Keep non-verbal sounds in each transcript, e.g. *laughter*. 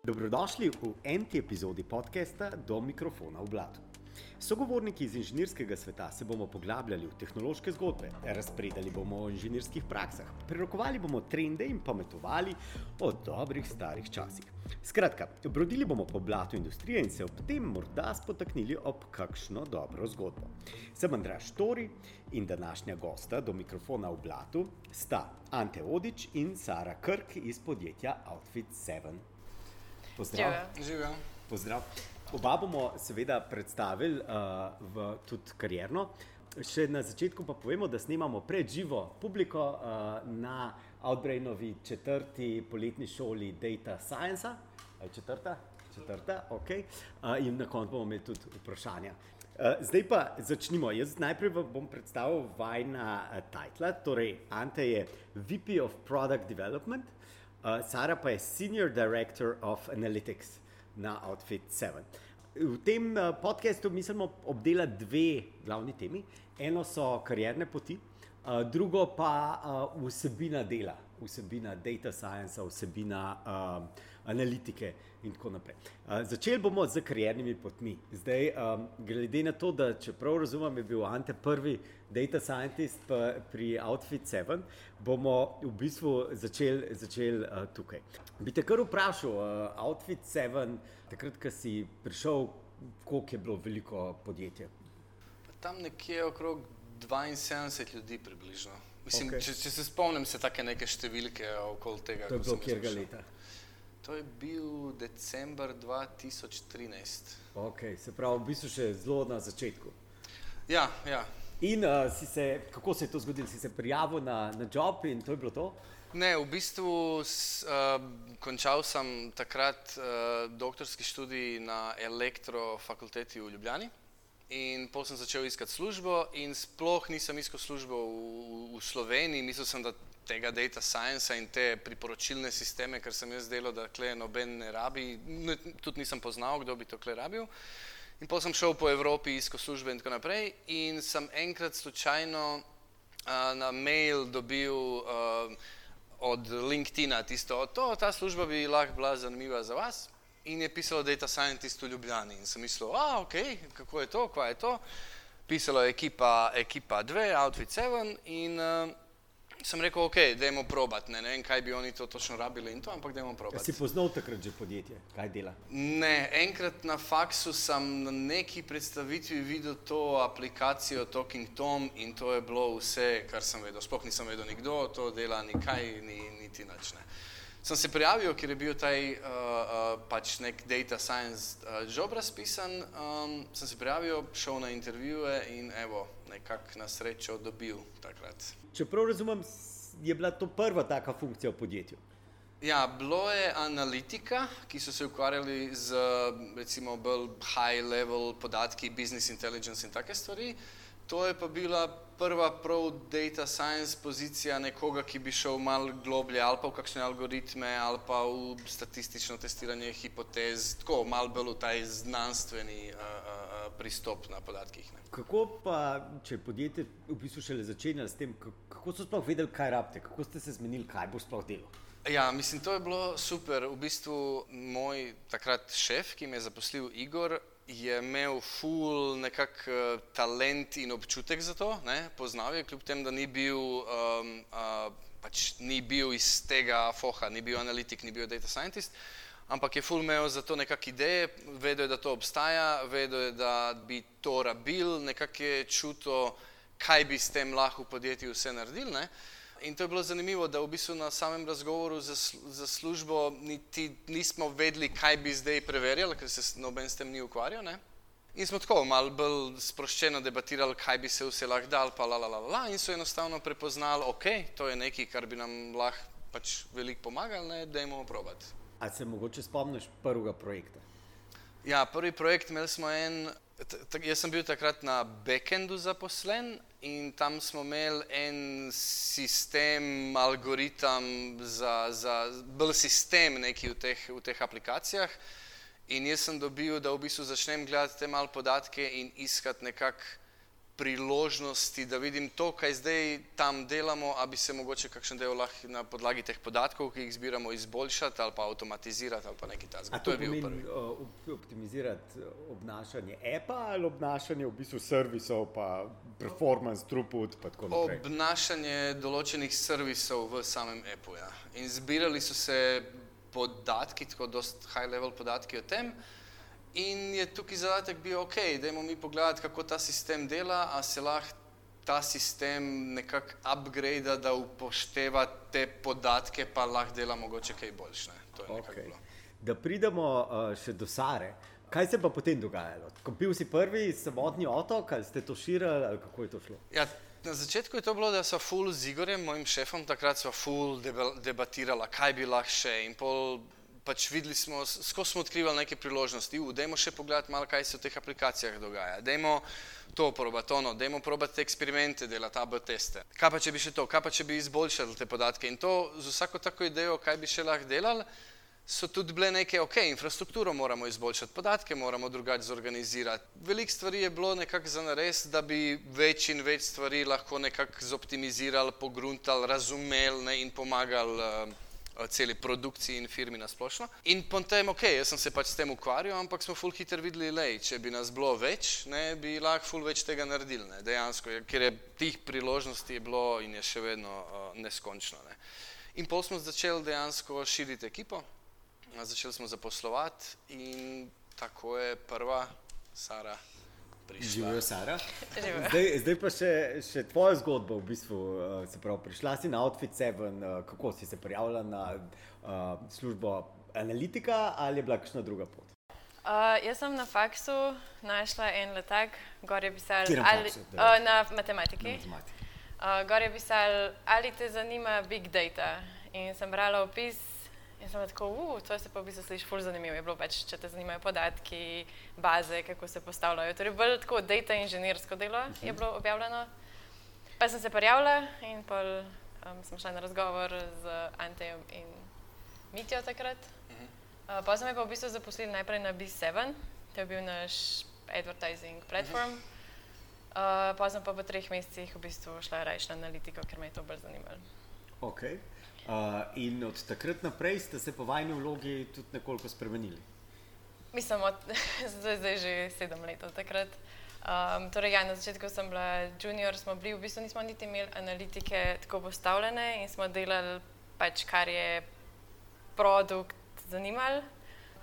Dobrodošli v enti epizodi podcasta Do mikrofona v blatu. Sogovorniki iz inženirskega sveta se bomo poglabljali v tehnološke zgodbe, razpredali bomo o inženirskih praksah, prerokovali bomo trende in pametovali o dobrih starih časih. Skratka, brodili bomo po blatu industrije in se ob tem morda spotaknili ob kakšno dobro zgodbo. Sem Andraš Tori in današnja gosta do mikrofona v blatu sta Ante Odič in Sara Krk iz podjetja Outfit 7. Pozdrav. Živijo. Pozdrav. Oba bomo seveda predstavili uh, v tudi karjerno. Še na začetku pa povemo, da snemamo predživo publiko uh, na Outbrainovi četrti poletni šoli Data Science. Četrta? Četrta, ok. Uh, in na koncu bomo imeli tudi vprašanja. Uh, zdaj pa začnimo. Jaz najprej bom predstavil vajna uh, titla. Torej, Ante je VP of Product Development, uh, Sara pa je Senior Director of Analytics na Outfit 7. V tem uh, podkastu mislimo obdelati dve glavni temi. Eno so karierne poti, uh, drugo pa uh, vsebina dela, vsebina data science, vsebina uh, analitike in tako naprej. Uh, začeli bomo z kariernimi potmi. Zdaj, um, glede na to, da če prav razumem, je bil Ante prvi data scientist pri Outfit 7, bomo v bistvu začeli začel, uh, tukaj. Bi te kar vprašal, uh, Outfit 7, takrat, ko si prišel, koliko je bilo veliko podjetje? Tam nekje okrog 72 ljudi približno. Mislim, okay. če, če se spomnim, se take neke številke okoli tega. To je bilo kjer ga leta? To je bil december 2013. Okay, se pravi, v bistvu še zelo na začetku. Ja, ja. In uh, si se, kako se je to zgodilo? Si se prijavil na, na job in to je bilo to? Ne, v bistvu s, uh, končal sem takrat uh, doktorski študij na elektrofakulteti v Ljubljani. In potem sem začel iskati službo, in sploh nisem iskal službo v, v- v Sloveniji, mislil sem, da tega data science in te priporočilne sisteme, ker sem jaz delal, da kle noben ne rabi, tudi nisem poznal, kdo bi to kle rabil. In potem sem šel po Evropi, iskal službe in tako naprej. In sem enkrat slučajno uh, na mail dobil uh, od LinkedIna tisto, to, ta služba bi lahko bila zanimiva za vas. In je pisalo Data Scientist v Ljubljani. In sem mislil, a ok, kako je to, kva je to. Pisalo je ekipa 2, Outfit 7 in uh, sem rekel, ok, dajmo probat. Ne, ne vem, kaj bi oni to točno rabili in to, ampak dajmo Ja, probat. si poznal takrat že podjetje, kaj dela? Ne, enkrat na faksu sem na neki predstavitvi videl to aplikacijo Talking Tom in to je bilo vse, kar sem vedel. Sploh nisem vedel nikdo, to dela nikaj, ni, niti nič ne. Sem se prijavil, ker je bil taj uh, uh, pač nek data science uh, job razpisan, um, sem se prijavil, šel na intervjuje in evo, nekako na srečo dobil takrat. Če prav razumem, je bila to prva taka funkcija v podjetju. Ja, bilo je analitika, ki so se ukvarjali z recimo bolj high level podatki, business intelligence in take stvari. To je pa bila prva prav data science pozicija nekoga, ki bi šel malo globlje ali pa v kakšne algoritme ali pa v statistično testiranje hipotez, tako malo bolj v taj znanstveni uh, uh, pristop na podatkih. Ne. Kako pa, če je podjetje v bistvu šele začenjalo s tem, kako so sploh vedeli, kaj rabite, kako ste se zmenili, kaj bo sploh delo? Ja, mislim, to je bilo super. V bistvu moj takrat šef, ki me je zaposlil, Igor, je imel ful nekak uh, talent in občutek za to. Ne? Poznal je, kljub temu, da ni bil, um, uh, pač ni bil iz tega foha, ni bil analitik, ni bil data scientist. Ampak je ful imel za to nekakšne ideje, vedel je, da to obstaja, vedel je, da bi to rabil, nekako je čutil, kaj bi s tem lahko v podjetju vse naredil. Ne? In to je bilo zanimivo, da v bistvu na samem razgovoru za, za službo niti nismo vedeli, kaj bi zdaj preverjali, ker se noben s tem ni ukvarjal. Ne? In smo tako malo bolj sproščeno debatirali, kaj bi se vse lahko dal, pa la, la, la, la, in so enostavno prepoznali, ok, to je nekaj, kar bi nam lahko pač veliko pomagalo, ne, dajmo probati. A se mogoče spomniš prvega projekta? Ja, prvi projekt imeli smo en, jaz sem bil takrat na backendu zaposlen in tam smo imeli en sistem, algoritem za, za bolj sistem neki v teh, v teh aplikacijah. In jaz sem dobil, da v bistvu začnem gledati te mal podatke in iskati nekako priložnosti, da vidim to, kaj zdaj tam delamo, a bi se mogoče kakšen del lahko na podlagi teh podatkov, ki jih zbiramo, izboljšati ali pa avtomatizirati ali pa nekaj takega. To je bil prvi. Uh, optimizirati obnašanje apa ali obnašanje v bistvu servisov, pa performance, throughput in tako naprej. Obnašanje določenih servisov v samem apu. Ja. In zbirali so se podatki, tako dost high level podatki o tem. In je tukaj zadatek bil, ok, dajmo mi pogledati, kako ta sistem dela, a se lahko ta sistem nekako upgrade, da upošteva te podatke, pa lahko dela mogoče kaj boljše. Okay. Da pridemo uh, še do Sare. Kaj se pa potem dogajalo? Ko bil si prvi samotni otok, ali ste to širili, ali kako je to šlo? Ja, na začetku je to bilo, da so ful z Igorjem, mojim šefom, takrat so ful debatirala, kaj bi lahko še. In pol pač videli smo, skozi smo odkrivali neke priložnosti, u, dajmo še pogledati malo, kaj se v teh aplikacijah dogaja, dajmo to probati, ono, dajmo probati te eksperimente delati, AB teste. Kaj pa če bi še to, kaj pa če bi izboljšali te podatke in to z vsako tako idejo, kaj bi še lahko delali, so tudi bile neke, ok, infrastrukturo moramo izboljšati, podatke moramo drugače zorganizirati. Veliko stvari je bilo nekako za nares, da bi več in več stvari lahko nekako zoptimizirali, pogruntali, razumeli ne, in pomagali uh, celi produkciji in firmi na splošno. In potem, ok, jaz sem se pač s tem ukvarjal, ampak smo full hiter videli, lej, če bi nas bilo več, ne, bi lahko full več tega naredili, ne, dejansko, ker je tih priložnosti je bilo in je še vedno uh, neskončno. Ne. In pol smo začeli dejansko širiti ekipo, začeli smo zaposlovati in tako je prva Sara Živijo Sara. Zdaj, zdaj pa še, še tvoja zgodba, v bistvu, uh, se pravi, prišla si na Outfit 7, uh, kako si se prijavila na uh, službo analitika ali je bila kakšna druga pot? Uh, jaz sem na faksu našla en letak, gor je pisal ali, faksu, uh, na matematiki. Na matematiki. Uh, gor je pisal, ali te zanima big data. In sem brala opis In sem tako, uh, to se pa v bistvu sliši ful zanimivo. Je bilo pač, če te zanimajo podatki, baze, kako se postavljajo. Torej, bolj tako data inženirsko delo uh -huh. je mhm. bilo objavljeno. Pa sem se prijavila in pol um, sem šla na razgovor z Antejem in Mitjo takrat. Uh -huh. uh, pa sem me pa v bistvu zaposlili najprej na B7, to je bil naš advertising platform. Uh -huh. uh, pa sem pa po treh mesecih v bistvu šla rajš na analitiko, ker me je to bolj zanimalo. Okay. Uh, in od takrat naprej ste se po vajni vlogi tudi nekoliko spremenili. Mislim, od, *laughs* zdaj, zdaj že sedem let od takrat. Um, torej, ja, na začetku sem bila junior, smo bili, v bistvu nismo niti imeli analitike tako postavljene in smo delali pač, kar je produkt zanimal.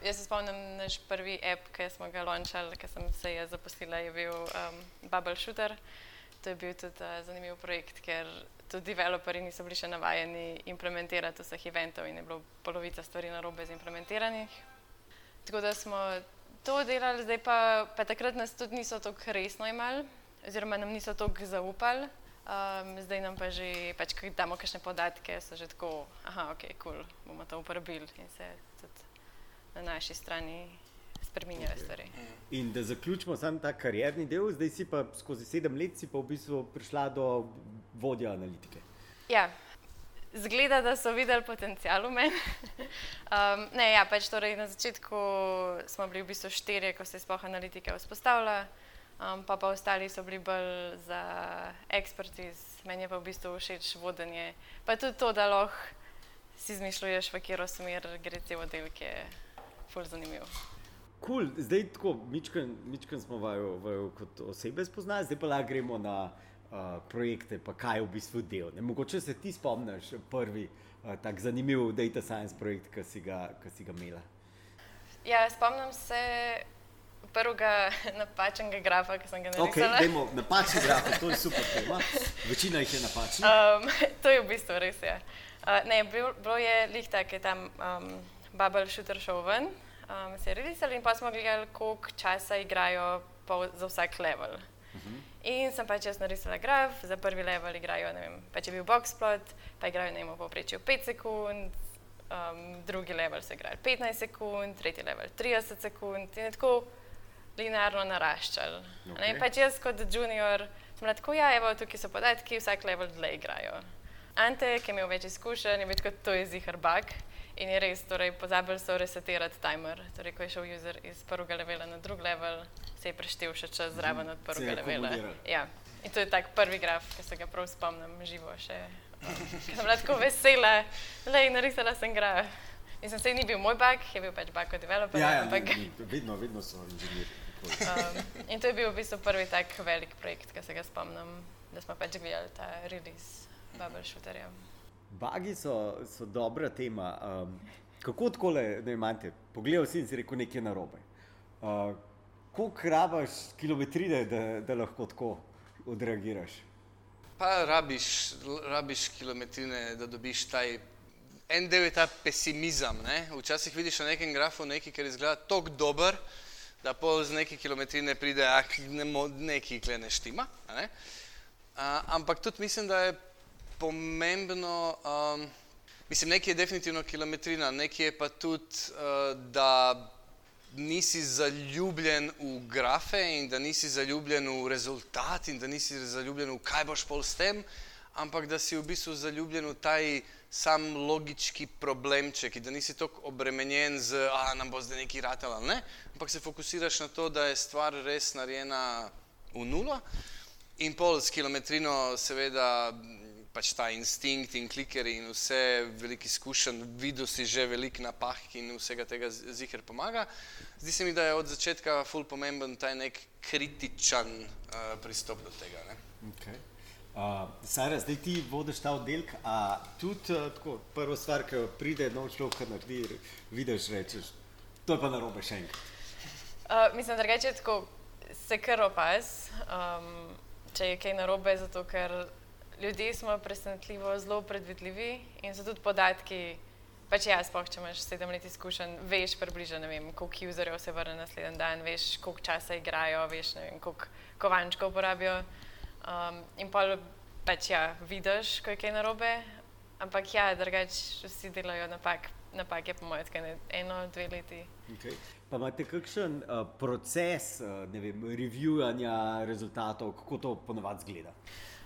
Jaz se spomnim naš prvi app, ki smo ga launchali, ki sem se je zaposlila, je bil um, Bubble Shooter. To je bil tudi uh, zanimiv projekt, ker tudi developerji niso bili še navajeni implementirati vseh eventov in je bilo polovica stvari na robe z implementiranih. Tako da smo to delali, zdaj pa, pa takrat nas tudi niso tako resno imeli, oziroma nam niso tako zaupali. Um, zdaj nam pa že, pač, ko damo kakšne podatke, so že tako, aha, ok, kul, cool, bomo to uporabili in se tudi na naši strani spremenjajo okay. stvari. In da zaključimo sam ta karjerni del, zdaj si pa skozi sedem let si pa v bistvu prišla do vodja analitike. Ja. Zgleda, da so videli potencial v meni. *laughs* um, ne, ja, pač torej na začetku smo bili v bistvu štirje, ko se je sploh analitika vzpostavila, um, pa pa ostali so bili bolj za ekspertiz, meni je pa v bistvu všeč vodenje. Pa tudi to, da lahko si izmišljuješ, v katero smer gre te oddelke, je fulj zanimivo. Cool. Zdaj, tako, mičken smo vaju, vaju kot osebe spoznali, zdaj pa lahko gremo na uh, projekte, pa kaj je v bistvu del. Ne? Mogoče se ti spomniš prvi uh, tak zanimiv data science projekt, ki si ga, si ga imela. Ja, spomnim se prvega *laughs* napačnega grafa, ki sem ga naredila. Okay, dajmo, napačen graf, to je super tema. Večina jih je napačna. Um, *laughs* to je v bistvu res. Ja. Uh, ne, bilo, bilo je lihta, ki je tam um, Bubble Shooter šel ven, um, se je redisali in pa smo gledali, koliko časa igrajo za vsak level. -huh. In sem pač jaz narisala graf, za prvi level igrajo, ne vem, pa če je bil boxplot, pa igrajo ne vem, v povprečju 5 sekund, um, drugi level se igrajo 15 sekund, tretji level 30 sekund in tako linearno naraščal. Okay. In pač jaz kot junior sem bila tako, ja, evo, tukaj so podatki, vsak level dlje igrajo. Ante, ki je imel več izkušenj, je več kot to je zihar bug. In je res, torej, pozabili so resetirati timer. Torej, ko je šel user iz prvega levela na drug level, se je preštel še čas zraven od prvega levela. Ja. In to je tak prvi graf, ki se ga prav spomnim, živo še. Um, sem bila tako vesela, je narisala sem graf. Mislim, se ni bil moj bug, je bil pač bug kot developer. Ja, ja, ampak, ni, ni, vedno, vedno so inženirji. *laughs* um, in to je bil v bistvu prvi tak velik projekt, ki se ga spomnim, da smo pač gledali ta release Bubble Shooterja. Bagi so, so dobra tema. Um, kako tako le, ne imate? Pogledal si in si rekel nekaj narobe. Uh, Koliko rabaš kilometrine, da, da lahko tako odreagiraš? Pa rabiš, rabiš kilometrine, da dobiš taj. En del je ta pesimizem. Ne? Včasih vidiš na nekem grafu nekaj, kar izgleda tako dober, da pol z neki kilometrine pride, ah, ne neki klene štima. Ne? Uh, ampak tudi mislim, da je pomembno, um, mislim, nekaj je definitivno kilometrina, nekaj je pa tudi, uh, da nisi zaljubljen v grafe in da nisi zaljubljen v rezultat in da nisi zaljubljen v kaj boš pol s tem, ampak da si v bistvu zaljubljen v taj sam logički problemček in da nisi tako obremenjen z, a nam bo zdaj neki ratel ali ne, ampak se fokusiraš na to, da je stvar res narejena v nulo in pol s kilometrino seveda pač ta instinkt in klikeri in vse veliko izkušenj, videl si že veliko napak in vsega tega zihar pomaga. Zdi se mi, da je od začetka ful pomemben ta nek kritičen uh, pristop do tega. Ne? Okay. Uh, Sara, zdaj ti vodiš ta oddelek, a tudi uh, tako, prva stvar, ki pride nov človek, ki naredi, vidiš, rečeš, to je pa narobe še enkrat. Uh, mislim, da reče tako, se kar opaz, um, če je kaj narobe, zato ker ljudje smo presenetljivo zelo predvidljivi in so tudi podatki. Pač ja, spoh, če imaš sedem let izkušenj, veš približno, ne vem, koliko userjev se vrne naslednji dan, veš, koliko časa igrajo, veš, ne vem, koliko kovančkov porabijo. Um, in pa pač ja, vidiš, ko je kaj narobe, ampak ja, drugač vsi delajo napak. Napak je po mojem, eno, dve leti. Okay. Pa imate kakšen uh, proces, uh, ne vem, reviewanja rezultatov, kako to ponovadi zgleda? Uh,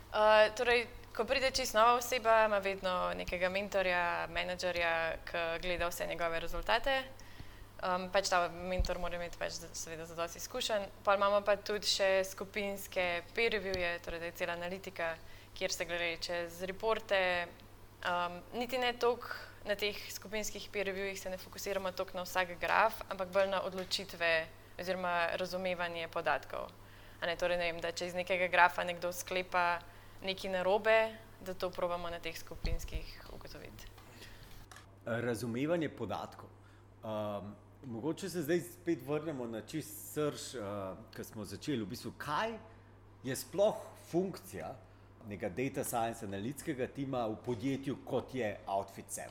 torej, ko pride čisto nova oseba, ima vedno nekega mentorja, menedžerja, ki gleda vse njegove rezultate. Um, pač ta mentor mora imeti pač, seveda za dosti izkušenj. Pa imamo pa tudi še skupinske peer reviewje, torej da je cela analitika, kjer se gre čez reporte. Um, niti ne toliko na teh skupinskih peer reviewjih se ne fokusiramo toliko na vsak graf, ampak bolj na odločitve oziroma razumevanje podatkov. Ne, torej, ne vem, da če iz nekega grafa nekdo sklepa, nekaj narobe, da to probamo na teh skupinskih ugotoviti. Razumevanje podatkov. Um, mogoče se zdaj spet vrnemo na čist srč, uh, ki smo začeli. V bistvu, kaj je sploh funkcija nekega data science analitskega tima v podjetju, kot je Outfit 7?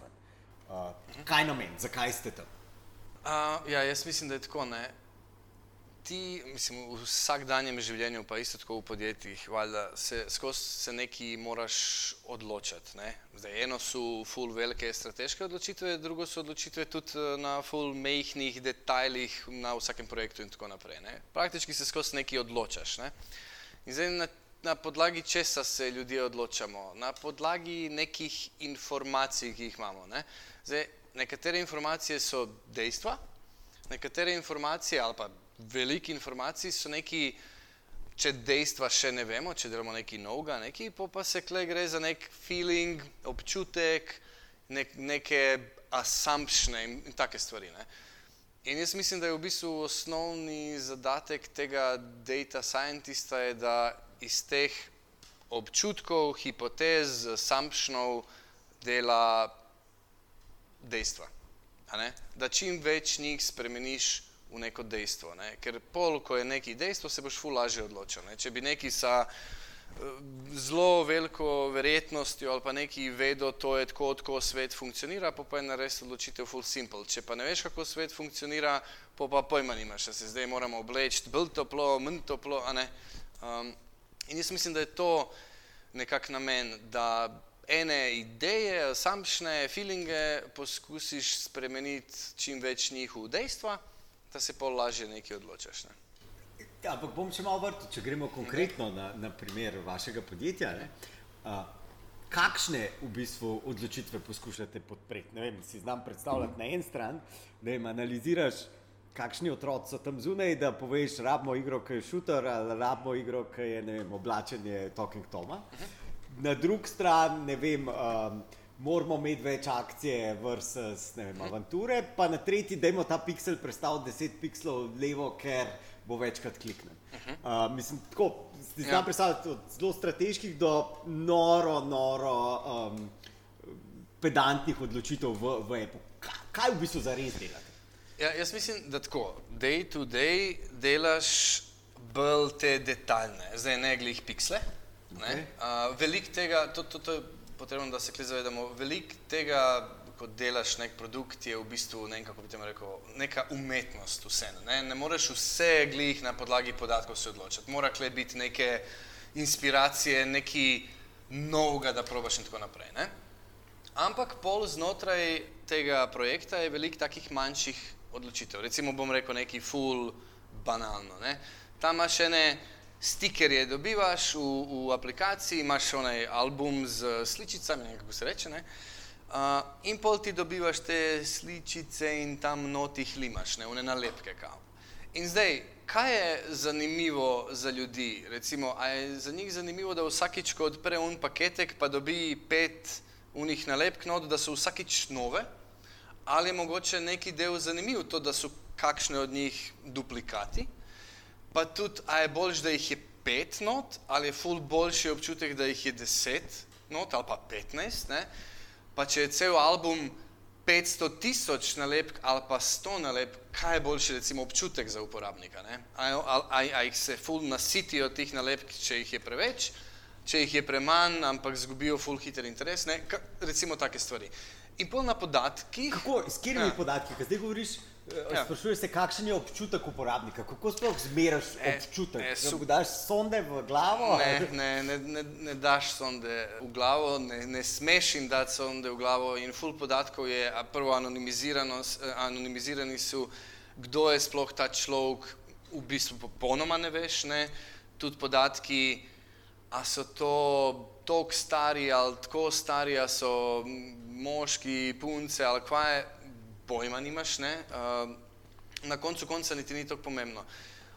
Uh, kaj namen, zakaj ste tam? Uh, ja, jaz mislim, da je tako. Ne? Ti, mislim, v vsakdanjem življenju, pa isto tako v podjetjih, valjda, se skozi se neki moraš odločiti. Ne? Zdaj, eno so full velike strateške odločitve, drugo so odločitve tudi eh, na full mehkih detajlih na vsakem projektu in tako naprej. Ne? Praktički se skozi neki odločaš. Ne? In zdaj na, na podlagi česa se ljudje odločamo? Na podlagi nekih informacij, ki jih imamo. Ne? Zdaj, nekatere informacije so dejstva, nekatere informacije ali pa veliko informacij, so neki, če dejstva še ne vemo, če delamo nekaj novega, neki, pa se kle gre za nek feeling, občutek, nek, neke assumptione in, in take stvari. Ne. In jaz mislim, da je v bistvu osnovni zadatek tega data scientista, da iz teh občutkov, hipotez, assumptionov dela dejstva. Da čim več njih spremeniš v neko dejstvo. Ne? Ker pol, ko je neki dejstvo, se boš ful lažje odločil. Ne? Če bi neki sa eh, zelo veliko verjetnostjo ali pa neki vedo, to je tako, tako svet funkcionira, pa pa je nares odločitev full simple. Če pa ne veš, kako svet funkcionira, pa pa pojma nimaš, da se zdaj moramo obleči, bolj toplo, manj toplo, a ne. Um, in jaz mislim, da je to nekak namen, da ene ideje, samšne feelinge poskusiš spremeniti čim več njih v dejstva, da se pol lažje nekaj odločaš. Ne? Ja, ampak bom še malo vrtel, če gremo konkretno na, na primer vašega podjetja. Uh, kakšne v bistvu odločitve poskušate podpreti? Ne vem, si znam predstavljati na en stran, da jim analiziraš kakšni otroci so tam zunaj, da poveš, rabimo igro, ki je šuter, ali rabimo igro, ki je vem, oblačenje Talking Toma. Na drugi strani, ne vem, um, moramo imeti več akcije, versus ne vem, avanture, pa na tretji, dajmo ta pixel predstaviti 10 pixelov levo, ker bo večkrat kliknen. Uh, mislim, tako, si znam Ja. predstavljati od zelo strateških do noro, noro um, pedantnih odločitev v, v Apple. Kaj, v bistvu zares delate? Ja, jaz mislim, da tako, day to day delaš bolj te detaljne, zdaj ne glih piksle. Okay. Uh, veliko tega, to, to, to je potrebno, da se kle zavedamo, veliko tega, ko delaš nek produkt, je v bistvu ne vem, kako bi temu rekel, neka umetnost vseeno. Ne? ne moreš vse glih na podlagi podatkov se odločiti. Mora kle biti neke inspiracije, neki novega, da probaš in tako naprej. Ne? Ampak pol znotraj tega projekta je veliko takih manjših odločitev. Recimo bom rekel neki full banalno. Ne? Tam imaš ene stikerje, dobivaš v, v aplikaciji, imaš onaj album z sličicami, ne kako se reče. Ne? Uh, in pol ti dobivaš te sličice in tam notih limaš, ne, one nalepke kao. In zdaj, kaj je zanimivo za ljudi? Recimo, a je za njih zanimivo, da vsakič, ko odpre un paketek, pa dobi pet unih nalepk not, da so vsakič nove? Ali je mogoče neki del zanimiv to, da so kakšne od njih duplikati? Pa tudi, a je boljš, da jih je pet not, ali je ful boljši občutek, da jih je deset not ali pa petnajst, ne? Pa če je cel album 500 tisoč nalepk ali pa 100 nalepk, kaj je boljši recimo občutek za uporabnika? Ne? A, a, a, a jih se ful nasitijo teh nalepk, če jih je preveč, če jih je premanj, ampak zgubijo ful hiter interes, ne? Ka, recimo take stvari. In pol na podatkih. Kako, s katerimi Ja. podatki, ki zdaj govoriš, Ja. ja. sprašuješ se, kakšen je občutek uporabnika, kako sploh zmeraš E, občutek? e, E, sup- daš sonde v glavo? Ne, ne, ne, ne, ne daš sonde v glavo, ne, ne smeš jim dati sonde v glavo. In full podatkov je, prvo eh, anonimizirani so, kdo je sploh ta človek, v bistvu popolnoma ne veš. Ne? Tudi podatki, a so to tako stari ali tako stari, a so moški, punce ali kva je, pojma nimaš. Ne? Uh, na koncu konca niti ni tako pomembno.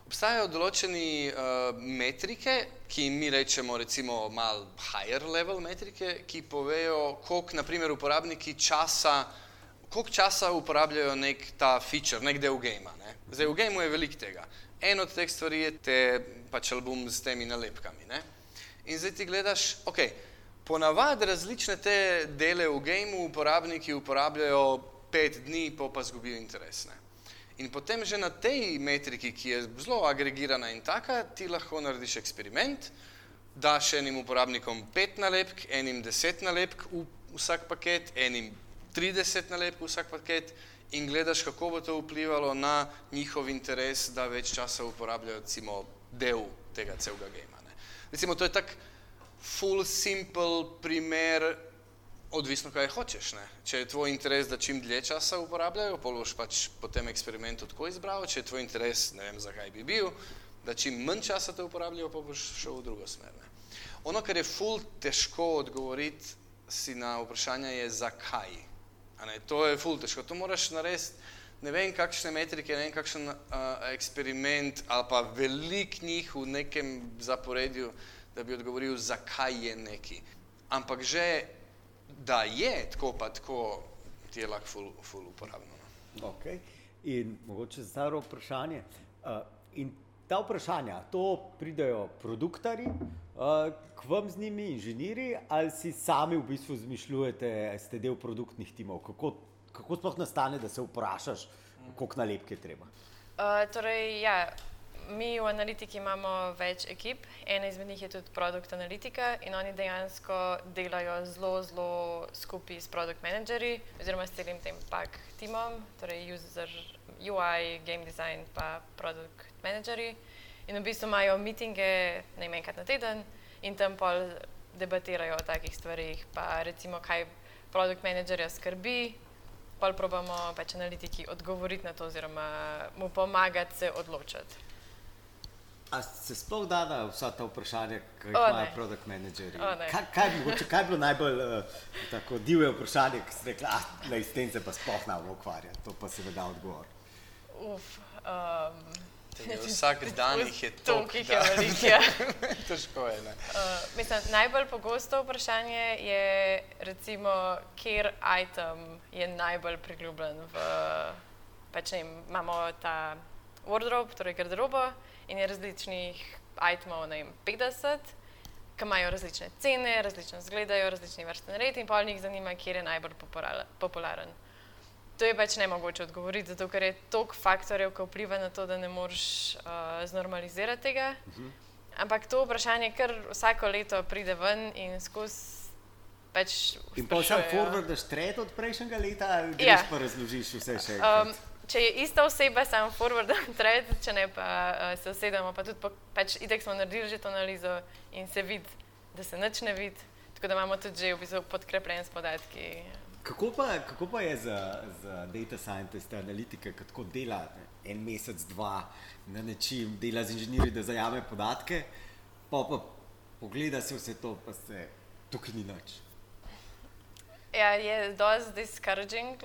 Obstajajo določeni uh, metrike, ki jim mi rečemo recimo mal higher level metrike, ki povejo, koliko naprimer uporabniki časa, koliko časa uporabljajo nek ta feature, nek del gama. Ne? Zdaj v gameu je veliko tega. En od teh stvari je te pač album s temi nalepkami. Ne? In zdaj ti gledaš, ok, ponavadi različne te dele v gameu uporabniki uporabljajo pet dni, pa pa zgubijo interes. Ne? In potem že na tej metriki, ki je zelo agregirana in taka, ti lahko narediš eksperiment, daš enim uporabnikom pet nalepk, enim deset nalepk v vsak paket, enim 30 nalepk v vsak paket in gledaš, kako bo to vplivalo na njihov interes, da več časa uporabljajo recimo del tega celega gema. Ne. Recimo, to je tak full simple primer Odvisno, kaj hočeš. Ne? Če je tvoj interes, da čim dlje časa uporabljajo, pol boš pač po tem eksperimentu tako izbral. Če je tvoj interes, ne vem, zakaj bi bil, da čim manj časa te uporabljajo, pa boš šel v drugo smer. Ne? Ono, kar je ful težko odgovoriti si na vprašanje, je zakaj. Ne, to je ful težko. To moraš narediti, ne vem, kakšne metrike, ne vem, kakšen uh, eksperiment ali pa velik njih v nekem zaporedju, da bi odgovoril, zakaj je neki. Ampak že da je tako, pa tako, ti je lahko ful, ful uporabno. no. Okay. In mogoče staro vprašanje. Uh, in ta vprašanja, to pridejo produktari, uh, k vam z njimi, inženirji, ali si sami v bistvu izmišljujete, ste del produktnih timov? Kako, kako sploh nastane, da se vprašaš, koliko nalepke treba? Uh, torej, ja, mi v analitiki imamo več ekip, ena izmed njih je tudi produkt analitika in oni dejansko delajo zelo, zelo skupaj s produkt menedžerji oziroma s celim tem pak timom, torej user, UI, game design pa produkt menedžerji. In v bistvu imajo mitinge ne vem, enkrat na teden in tam pol debatirajo o takih stvarih, pa recimo kaj produkt menedžerja skrbi, pol probamo pač analitiki odgovoriti na to oziroma mu pomagati se odločiti. A se sploh da na vsa ta vprašanja, ki jih imajo produkt menedžerji? Kaj, kaj, mogoče, kaj je bilo najbolj uh, tako divje vprašanje, ki ste rekli, da s tem se pa sploh ne bomo ukvarjali, to pa se da odgovor. Uf, um, *laughs* *laughs* Vsak dan jih je toliko, jih je veliko. Ja. *laughs* Težko je. Uh, mislim, najbolj pogosto vprašanje je, recimo, kjer item je najbolj priljubljen. V, pač ne, imamo ta wardrobe, torej garderobo in je različnih itemov, ne vem, 50, ki imajo različne cene, različno izgledajo, različni vrstni red in pa njih zanima, kjer je najbolj popularen to je pač ne mogoče odgovoriti, zato ker je toliko faktorjev, ki vpliva na to, da ne moreš uh, znormalizirati tega. Uh mhm. -huh. Ampak to vprašanje, ker vsako leto pride ven in skozi. Pač in pa še forward, da štret od prejšnjega leta, ali ja. pa razložiš vse še? Um, če je ista oseba, sem forward, da tret, če ne pa uh, se usedemo, pa tudi po, pač idek smo naredili že to analizo in se vidi, da se nič ne vidi, tako da imamo tudi že v bistvu podkrepljen s podatki. Kako pa, kako pa je za, za data scientiste, analitike, kako dela en mesec, dva na nečem, dela z inženirji, da zajame podatke, pa pa pogleda se vse to, pa se tukaj ni nič. Ja, je dosti discouraging,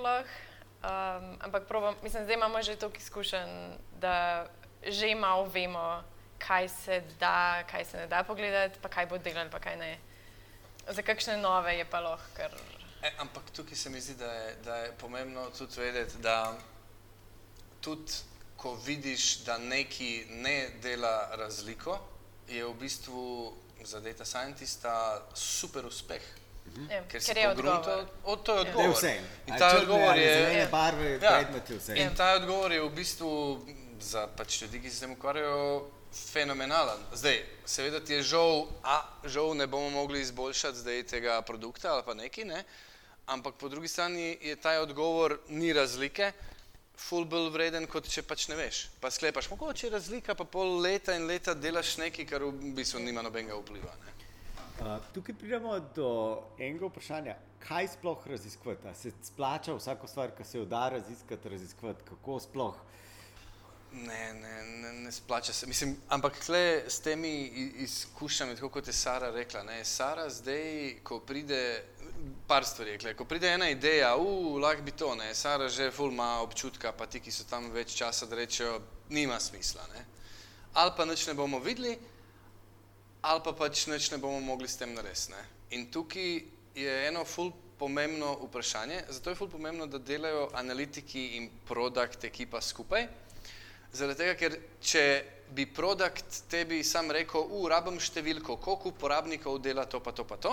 um, ampak probam, mislim, zdaj imamo že toliko izkušenj, da že malo vemo, kaj se da, kaj se ne da pogledati, pa kaj bo delati, pa kaj ne. Za kakšne nove je pa lahko. E, ampak tukaj se mi zdi, da je, da je pomembno tudi vedeti, da tudi ko vidiš, da neki ne dela razliko, je v bistvu za data scientista super uspeh. Ja, ker, ker je odgovor. Od to je odgovor. Je vse. In ta odgovor je barve, ja, predmeti vse. In ta odgovor je v bistvu za pač ljudi, ki se s tem ukvarjajo, fenomenalen. Zdaj, seveda ti je žal, a žal ne bomo mogli izboljšati zdaj tega produkta ali pa neki, ne? ampak po drugi strani je ta odgovor, ni razlike, ful bolj vreden, kot če pač ne veš. Pa sklepaš, mogoče je razlika, pa pol leta in leta delaš nekaj, kar v bistvu nima nobenega vpliva. Ne? Uh, tukaj pridemo do enega vprašanja, kaj sploh raziskovati. Se splača vsako stvar, ki se jo da raziskati, raziskati, kako sploh Ne, ne, ne, ne splača se. Mislim, ampak tle s temi izkušnjami, tako kot je Sara rekla, ne, Sara zdaj, ko pride, par stvari je, ko pride ena ideja, lahko bi to, ne, Sara že ful ima občutka, pa ti, ki so tam več časa, da rečejo, nima smisla, ne. Ali pa nič ne bomo videli, ali pa pač nič ne bomo mogli s tem narediti. In tukaj je eno ful pomembno vprašanje, zato je ful pomembno, da delajo analitiki in produkt ekipa skupaj, Zaradi tega, ker če bi produkt tebi sam rekel, u, rabim številko, koliko uporabnikov dela to pa to pa to,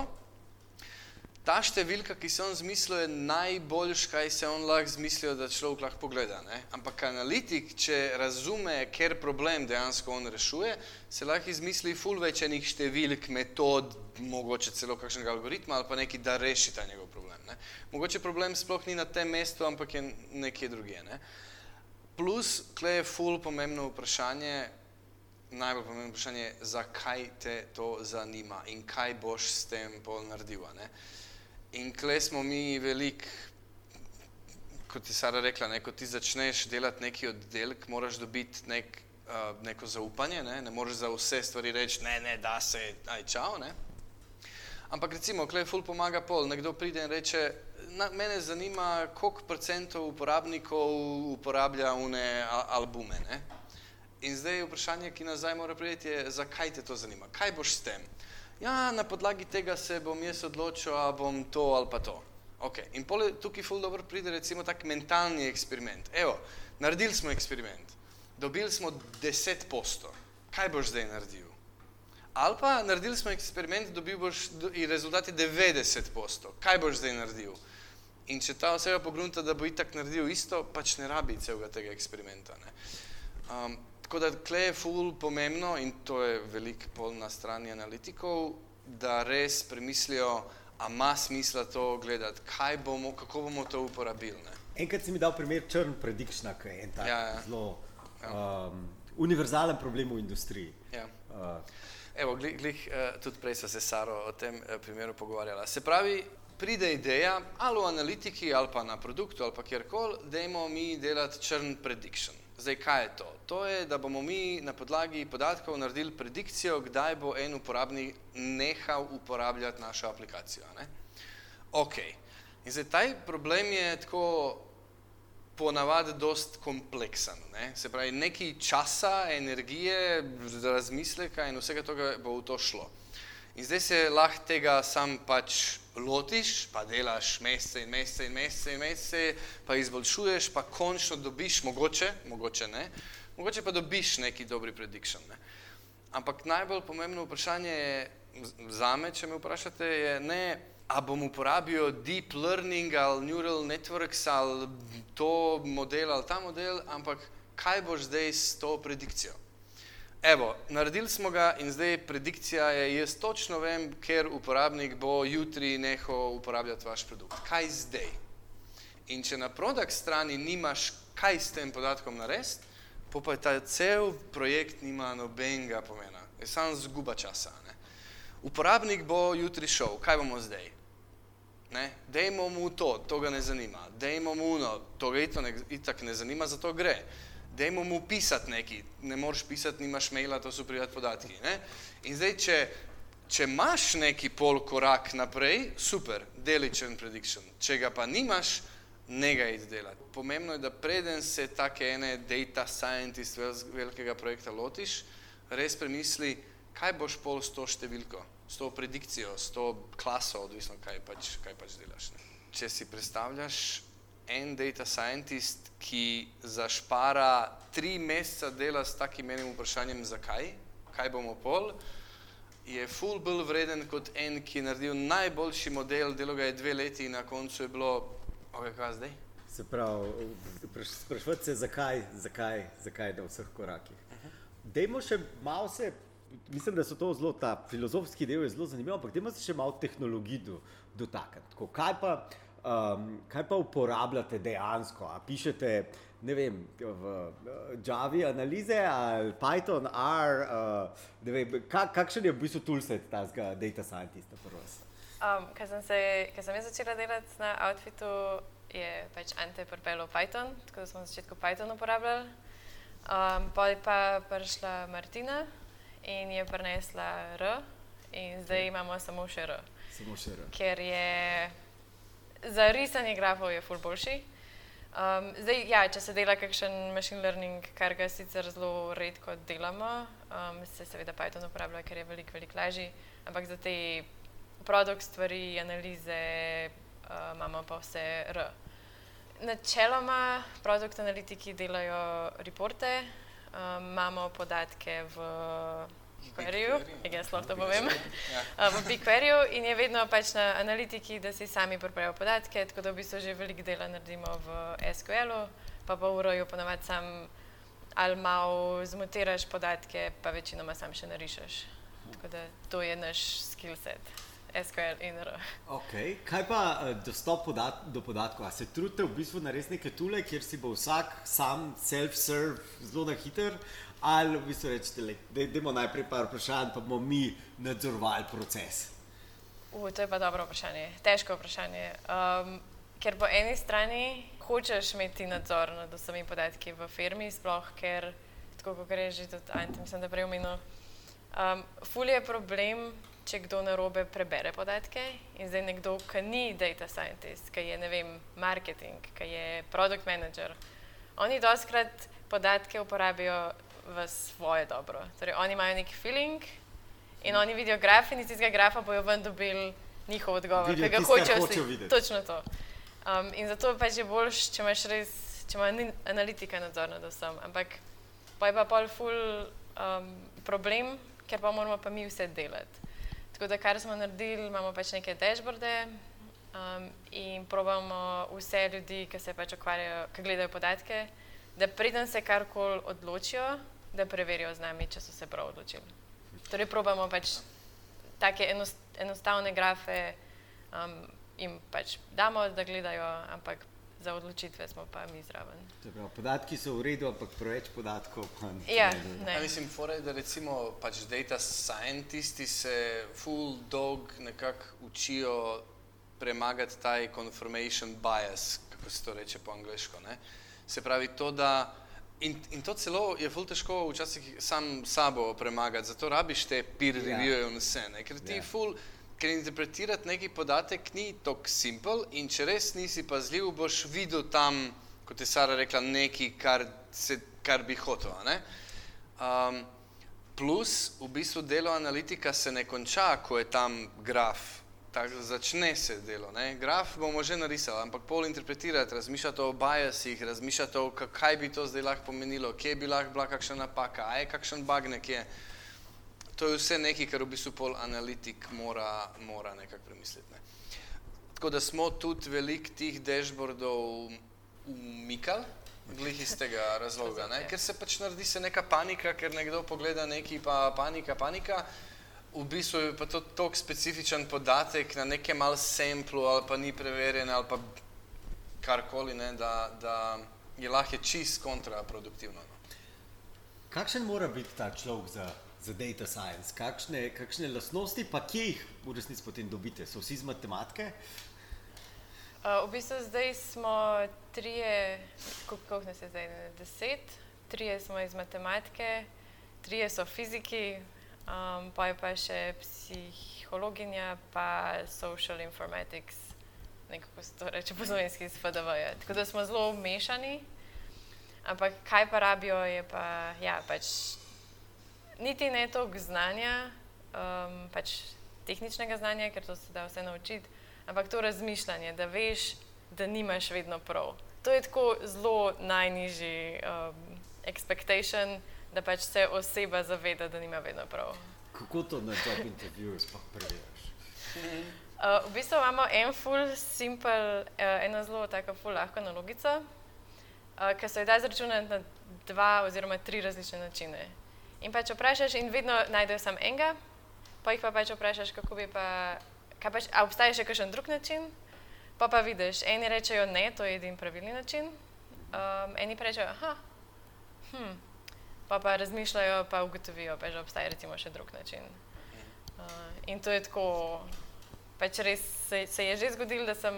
ta številka, ki se on zmislil, je najboljš, kaj se on lahko zmislil, da človek lahko pogleda. Ne? Ampak analitik, če razume, ker problem dejansko on rešuje, se lahko izmisli ful večenih številk, metod, mogoče celo kakšnega algoritma ali pa neki, da reši ta njegov problem. Ne? Mogoče problem sploh ni na tem mestu, ampak je nekje drugje. Ne? Plus, kle je ful pomembno vprašanje, najbolj pomembno vprašanje, zakaj te to zanima in kaj boš s tem naredil. In kle smo mi velik, kot ti Sara rekla, ne, ko ti začneš delati neki oddelek, moraš dobiti nek, uh, neko zaupanje, ne? ne moreš za vse stvari reči, ne, ne, da se, aj čau, ne. Ampak recimo, kle ful pomaga pol, nekdo pride in reče, na, mene zanima, koliko procentov uporabnikov uporablja une albume. Ne? In zdaj vprašanje, ki nazaj mora priti, je, zakaj te to zanima? Kaj boš s tem? Ja, na podlagi tega se bom jaz odločil, ali bom to ali pa to. Okay. In pole, tukaj ful dobro pride recimo tak mentalni eksperiment. Evo, naredili smo eksperiment, dobili smo 10 posto. Kaj boš zdaj naredil? Ali pa naredili smo eksperiment, dobil boš in rezultat je 90 posto. Kaj boš zdaj naredil? In če ta oseba pogrunta, da bo itak naredil isto, pač ne rabi celega tega eksperimenta. Um, tako da tle je ful pomembno in to je velik pol na strani analitikov, da res premislijo, a ima smisla to gledati, kaj bomo, kako bomo to uporabili. Ne? Enkrat si mi dal primer črn prediction, ki je en tak ja, ja. zelo ja. um, univerzalen problem v industriji. Ja. Uh, Evo, glih, glih, uh, tudi prej so se Saro o tem uh, primeru pogovarjala. Se pravi, pride ideja, ali v analitiki, ali pa na produktu, ali pa kjerkoli, da imamo mi delati črn prediction. Zdaj, kaj je to? To je, da bomo mi na podlagi podatkov naredili predikcijo, kdaj bo en uporabnik nehal uporabljati našo aplikacijo. Ne? Ok. In zdaj, taj problem je tako ponavadi dost kompleksen. Ne? Se pravi, nekaj časa, energije, razmisleka in vsega tega bo v to šlo. In zdaj se lahko tega sam pač lotiš, pa delaš mesece in mesece in mesece in mesece, pa izboljšuješ, pa končno dobiš, mogoče, mogoče ne, mogoče pa dobiš neki dobri prediction. Ne? Ampak najbolj pomembno vprašanje je za me, če me vprašate, je ne, a bom uporabil deep learning ali neural networks ali to model ali ta model, ampak kaj boš zdaj s to predikcijo. Evo, naredili smo ga in zdaj predikcija je, jaz točno vem, ker uporabnik bo jutri nehal uporabljati vaš produkt. Kaj zdaj? In če na produkt strani nimaš kaj s tem podatkom narediti, pa ta cel projekt nima nobenega pomena. Je samo zguba časa. Ne? Uporabnik bo jutri šel, kaj bomo zdaj? Ne? Dejmo mu to, to ga ne zanima. Dejmo mu uno, to ga itak ne zanima, zato gre. Dejmo mu pisati nekaj, ne moreš pisati, nimaš maila, to so privat podatki. Ne? In zdaj, če, če imaš neki pol korak naprej, super, deličen prediction. Če ga pa nimaš, ne ga izdelati. Pomembno je, da preden se take ene data scientist velikega projekta lotiš, res premisli, kaj boš pol s to številko s to predikcijo, s to klaso, odvisno kaj pač, kaj pač delaš. Ne. Če si predstavljaš en data scientist, ki zašpara tri meseca dela s takim enim vprašanjem, zakaj, kaj bomo pol, je full bolj vreden kot en, ki je naredil najboljši model, delo ga je dve leti in na koncu je bilo, ok, kaj zdaj? Se pravi, sprašvati se, zakaj, zakaj, zakaj na vseh korakih. Dajmo še malo se mislim, da so to zelo, ta filozofski del zelo zanimiv, ampak temu se še malo tehnologij do, dotakniti. Kaj, um, kaj pa uporabljate dejansko? A pišete, vem, v Javi analize ali Python, R, uh, vem, kak, kakšen je v bistvu toolset tega data scientista? Um, Ker sem, sem jaz začela delati na outfitu, je pač Ante pripeljal Python, tako da smo na začetku Python uporabljali. Um, pa je pa prišla Martina, in je prinesla R, in zdaj imamo samo še R. Samo še R. Ker je za risanje grafov je ful boljši. Um, zdaj, ja, če se dela kakšen machine learning, kar ga sicer zelo redko delamo, um, se seveda Python uporablja, ker je veliko, veliko lažji, ampak za te produkt stvari, analize uh, imamo pa vse R. Načeloma produkt analitiki delajo reporte, um, imamo podatke v BigQueryju, ki jaz lahko to povem, ja. *laughs* v BigQueryju in je vedno pač na analitiki, da si sami pripravijo podatke, tako da v bistvu že veliko dela naredimo v SQL-u, pa pa v ROJ-u ponovadi sam ali malo zmotiraš podatke, pa večinoma sam še narišeš. Tako da to je naš skill set. SQL in R. Okay. Kaj pa uh, dostop podat do podatkov? A se trudite v bistvu narediti neke tule, kjer si bo vsak sam self-serve zelo na hiter, ali v bistvu rečete, da idemo najprej par vprašanj, pa bomo mi nadzorovali proces? Uh, to je pa dobro vprašanje, težko vprašanje. Um, ker po eni strani hočeš imeti nadzor nad vsemi podatki v firmi, sploh ker, tako kot je že tudi Ant, mislim, da prej omenil, um, ful je problem če kdo na robe prebere podatke in zdaj nekdo, ki ni data scientist, ki je ne vem, marketing, ki je product manager, oni doskrat podatke uporabijo v svoje dobro. Torej, oni imajo neki feeling in oni vidijo graf in iz tega grafa bojo ven dobili njihov odgovor, ki ga hočejo videti. Točno to. Um, in zato pač je boljš, če imaš res, če ima analitika nadzor nad vsem. Ampak pa je pa pol full um, problem, ker pa moramo pa mi vse delati. Tako da, kar smo naredili, imamo pač neke dashboarde um, in probamo vse ljudi, ki se pač ukvarjajo, ki gledajo podatke, da preden se karkoli odločijo, da preverijo z nami, če so se prav odločili. Torej, probamo pač take enostavne grafe um, in pač damo, da gledajo, ampak za odločitve smo pa mi zraven. Prav, podatki so v redu, ampak preveč podatkov pa ne. Ja, ne. Ja, mislim, fore, da recimo pač data scientisti se full dog nekako učijo premagati taj confirmation bias, kako se to reče po angliško. Ne? Se pravi to, da in, in to celo je full težko včasih sam sabo premagati, zato rabiš te peer ja. review in vse, ne? ker ti ja. full ker interpretirati neki podatek ni tako simpel in če res nisi pazljiv, boš videl tam kot je Sara rekla, nekaj, kar, se, kar bi hotel. Um, plus, v bistvu delo analitika se ne konča, ko je tam graf. Tak, začne se delo. Ne? Graf bomo že narisali, ampak pol interpretirati, razmišljati o biasih, razmišljati o kaj bi to zdaj lahko pomenilo, kje bi lahko bila kakšna napaka, a je kakšen bug nekje. To je vse nekaj, kar v bistvu pol analitik mora, mora nekako premisliti. Ne? Tako da smo tudi velik tih dashboardov umikali, glih iz tega razloga, ne? *laughs* ker se pač naredi se neka panika, ker nekdo pogleda neki pa panika, panika. V bistvu je pa to tako specifičen podatek na nekem mal semplu ali pa ni preverjen ali pa karkoli, ne, da, da je lahko čist kontraproduktivno. No. Kakšen mora biti ta človek za, za data science? Kakšne, kakšne lastnosti, pa kje jih v resnici potem dobite? So vsi iz matematike? Uh, v bistvu zdaj smo trije, koliko nas je zdaj, deset, trije smo iz matematike, trije so fiziki, um, pa je pa še psihologinja, pa social informatics, nekako se to reče po slovenski iz FDV-ja. Tako da smo zelo mešani, ampak kaj pa rabijo je pa, ja, pač niti ne toliko znanja, um, pač tehničnega znanja, ker to se da vse naučiti, ampak to razmišljanje, da veš, da nimaš vedno prav. To je tako zelo najnižji um, expectation, da pač se oseba zaveda, da nima vedno prav. Kako to na job intervjuju sploh preveriš? Uh, v bistvu imamo en full simple, uh, eno zelo tako full lahko nalogico, uh, ki se jo da izračunati na dva oziroma tri različne načine. In pač vprašaš in vedno najdeš samo enega, pa jih pa pač vprašaš, kako bi pa, kaj pač, a obstaja še kakšen drug način, pa pa vidiš, eni rečejo ne, to je edini pravilni način, um, eni pa rečejo, aha, hm, pa pa razmišljajo, pa ugotovijo, pa že obstaja recimo še drug način. Uh, in to je tako, pač res se, se je že zgodilo, da sem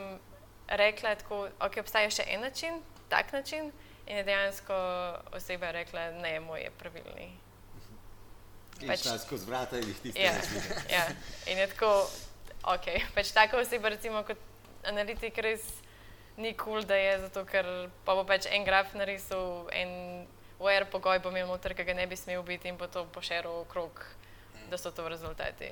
rekla tako, ok, obstaja še en način, tak način, in je dejansko oseba rekla, ne, moj je pravilni. Pač, skozi vrata in jih tiste Ja, *laughs* ja. In je tako, ok, pač taka oseba recimo kot analitik res ni kul, cool, da je zato, ker pa bo pač en graf narisal, en where pogoj bo imel noter, ki ga ne bi smel biti in bo to pošeril okrog, da so to rezultati.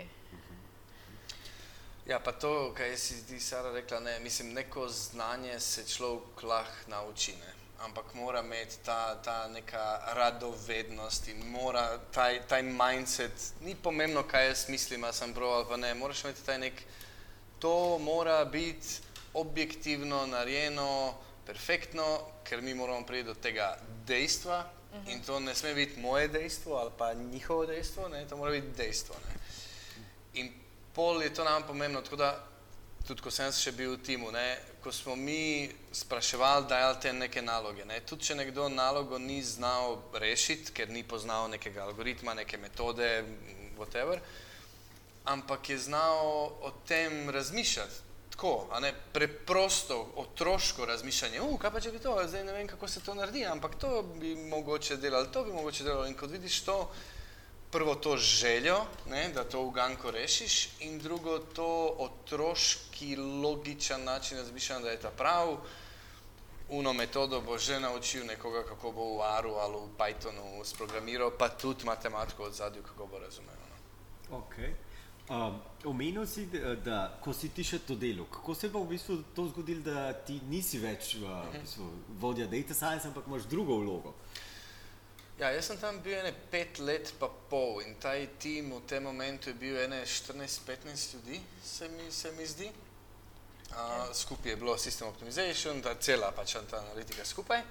Ja, pa to, kar si ti Sara rekla, ne, mislim, neko znanje se človek lahko nauči, ne. ampak mora imeti ta, ta neka radovednost in mora taj, taj mindset, ni pomembno, kaj jaz mislim, a sem prav ali pa ne, moraš imeti taj nek, to mora biti objektivno narejeno, perfektno, ker mi moramo priti do tega dejstva in to ne sme biti moje dejstvo ali pa njihovo dejstvo, ne, to mora biti dejstvo. Ne. In pol je to nam pomembno, tako da tudi ko sem še bil v timu, ne, ko smo mi spraševali, dajali te neke naloge, ne, tudi če nekdo nalogo ni znal rešiti, ker ni poznal nekega algoritma, neke metode, whatever, ampak je znal o tem razmišljati. Tako, ne, preprosto, otroško razmišljanje, uh, kaj pa če bi to, zdaj ne vem, kako se to naredi, ampak to bi mogoče delali, to bi mogoče delali in kot vidiš to, prvo to željo, ne, da to uganko rešiš in drugo to otroški logičen način razmišljanja, da je ta prav, uno metodo bo že naučil nekoga, kako bo v Aru ali v Pythonu sprogramiral, pa tudi matematiko od zadju, kako bo razumel. No. Okay. Um, omenil si, da, da ko si ti še to delo, kako se je pa v bistvu to zgodilo, da ti nisi več v, v bistvu, vodja data science, ampak imaš drugo vlogo? Ja, jaz sem tam bil ene pet let pa pol in ta tim v tem momentu je bil ene 14-15 ljudi, se mi, se mi zdi. Uh, skupaj je bilo System Optimization, ta cela pač ta analitika skupaj.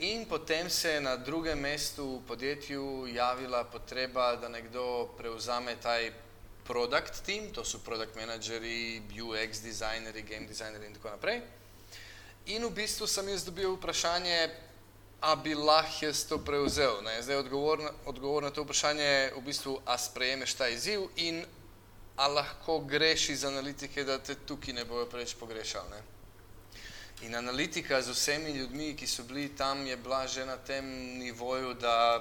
In potem se je na drugem mestu v podjetju javila potreba, da nekdo prevzame taj product team, to so product manageri, UX dizajneri, game dizajneri in tako naprej. In v bistvu sem jaz dobil vprašanje, a bi lahko jaz to prevzel. Ne? Zdaj odgovor na, odgovor na to vprašanje je v bistvu, a sprejemeš ta izziv in a lahko greš iz analitike, da te tukaj ne bojo preveč pogrešali. Ne? In analitika z vsemi ljudmi, ki so bili tam, je bila že na tem nivoju, da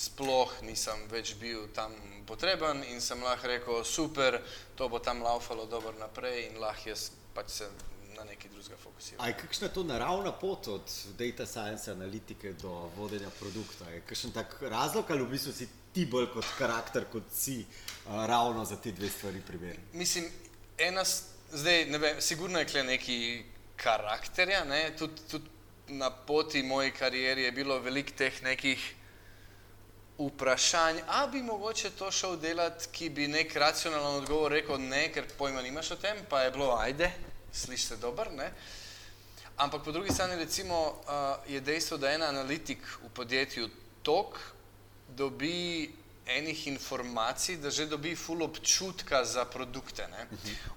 sploh nisem več bil tam potreben in sem lahko rekel, super, to bo tam laufalo dobro naprej in lahko jaz pač se na nekaj drugega fokusirati. Je kakšna to naravna pot od data science analitike do vodenja produkta? Je kakšen tak razlog ali v bistvu si ti bolj kot karakter, kot si uh, ravno za te dve stvari primeren? Mislim, ena, zdaj ne vem, sigurno je kle neki karakterja, ne? tudi tud na poti moje kariere je bilo veliko teh nekih vprašanj, a bi mogoče to šel delati, ki bi nek racionalen odgovor rekel ne, ker pojma nimaš o tem, pa je bilo ajde, slišite dober, ne. Ampak po drugi strani recimo uh, je dejstvo, da en analitik v podjetju tok dobi enih informacij, da že dobi full občutka za produkte. Ne.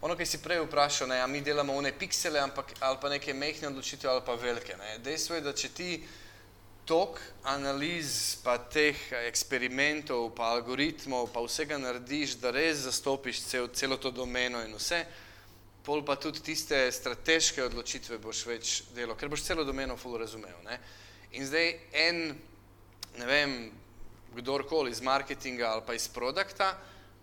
Ono, ki si prej vprašal, ne, a mi delamo one piksele, ampak ali pa neke mehne odločitve ali pa velike. Ne. Dejstvo je, da če ti tok analiz, pa teh eksperimentov, pa algoritmov, pa vsega narediš, da res zastopiš cel, celo to domeno in vse, pol pa tudi tiste strateške odločitve boš več delo, ker boš celo domeno ful razumel. Ne? In zdaj en, ne vem, kdorkoli iz marketinga ali pa iz produkta,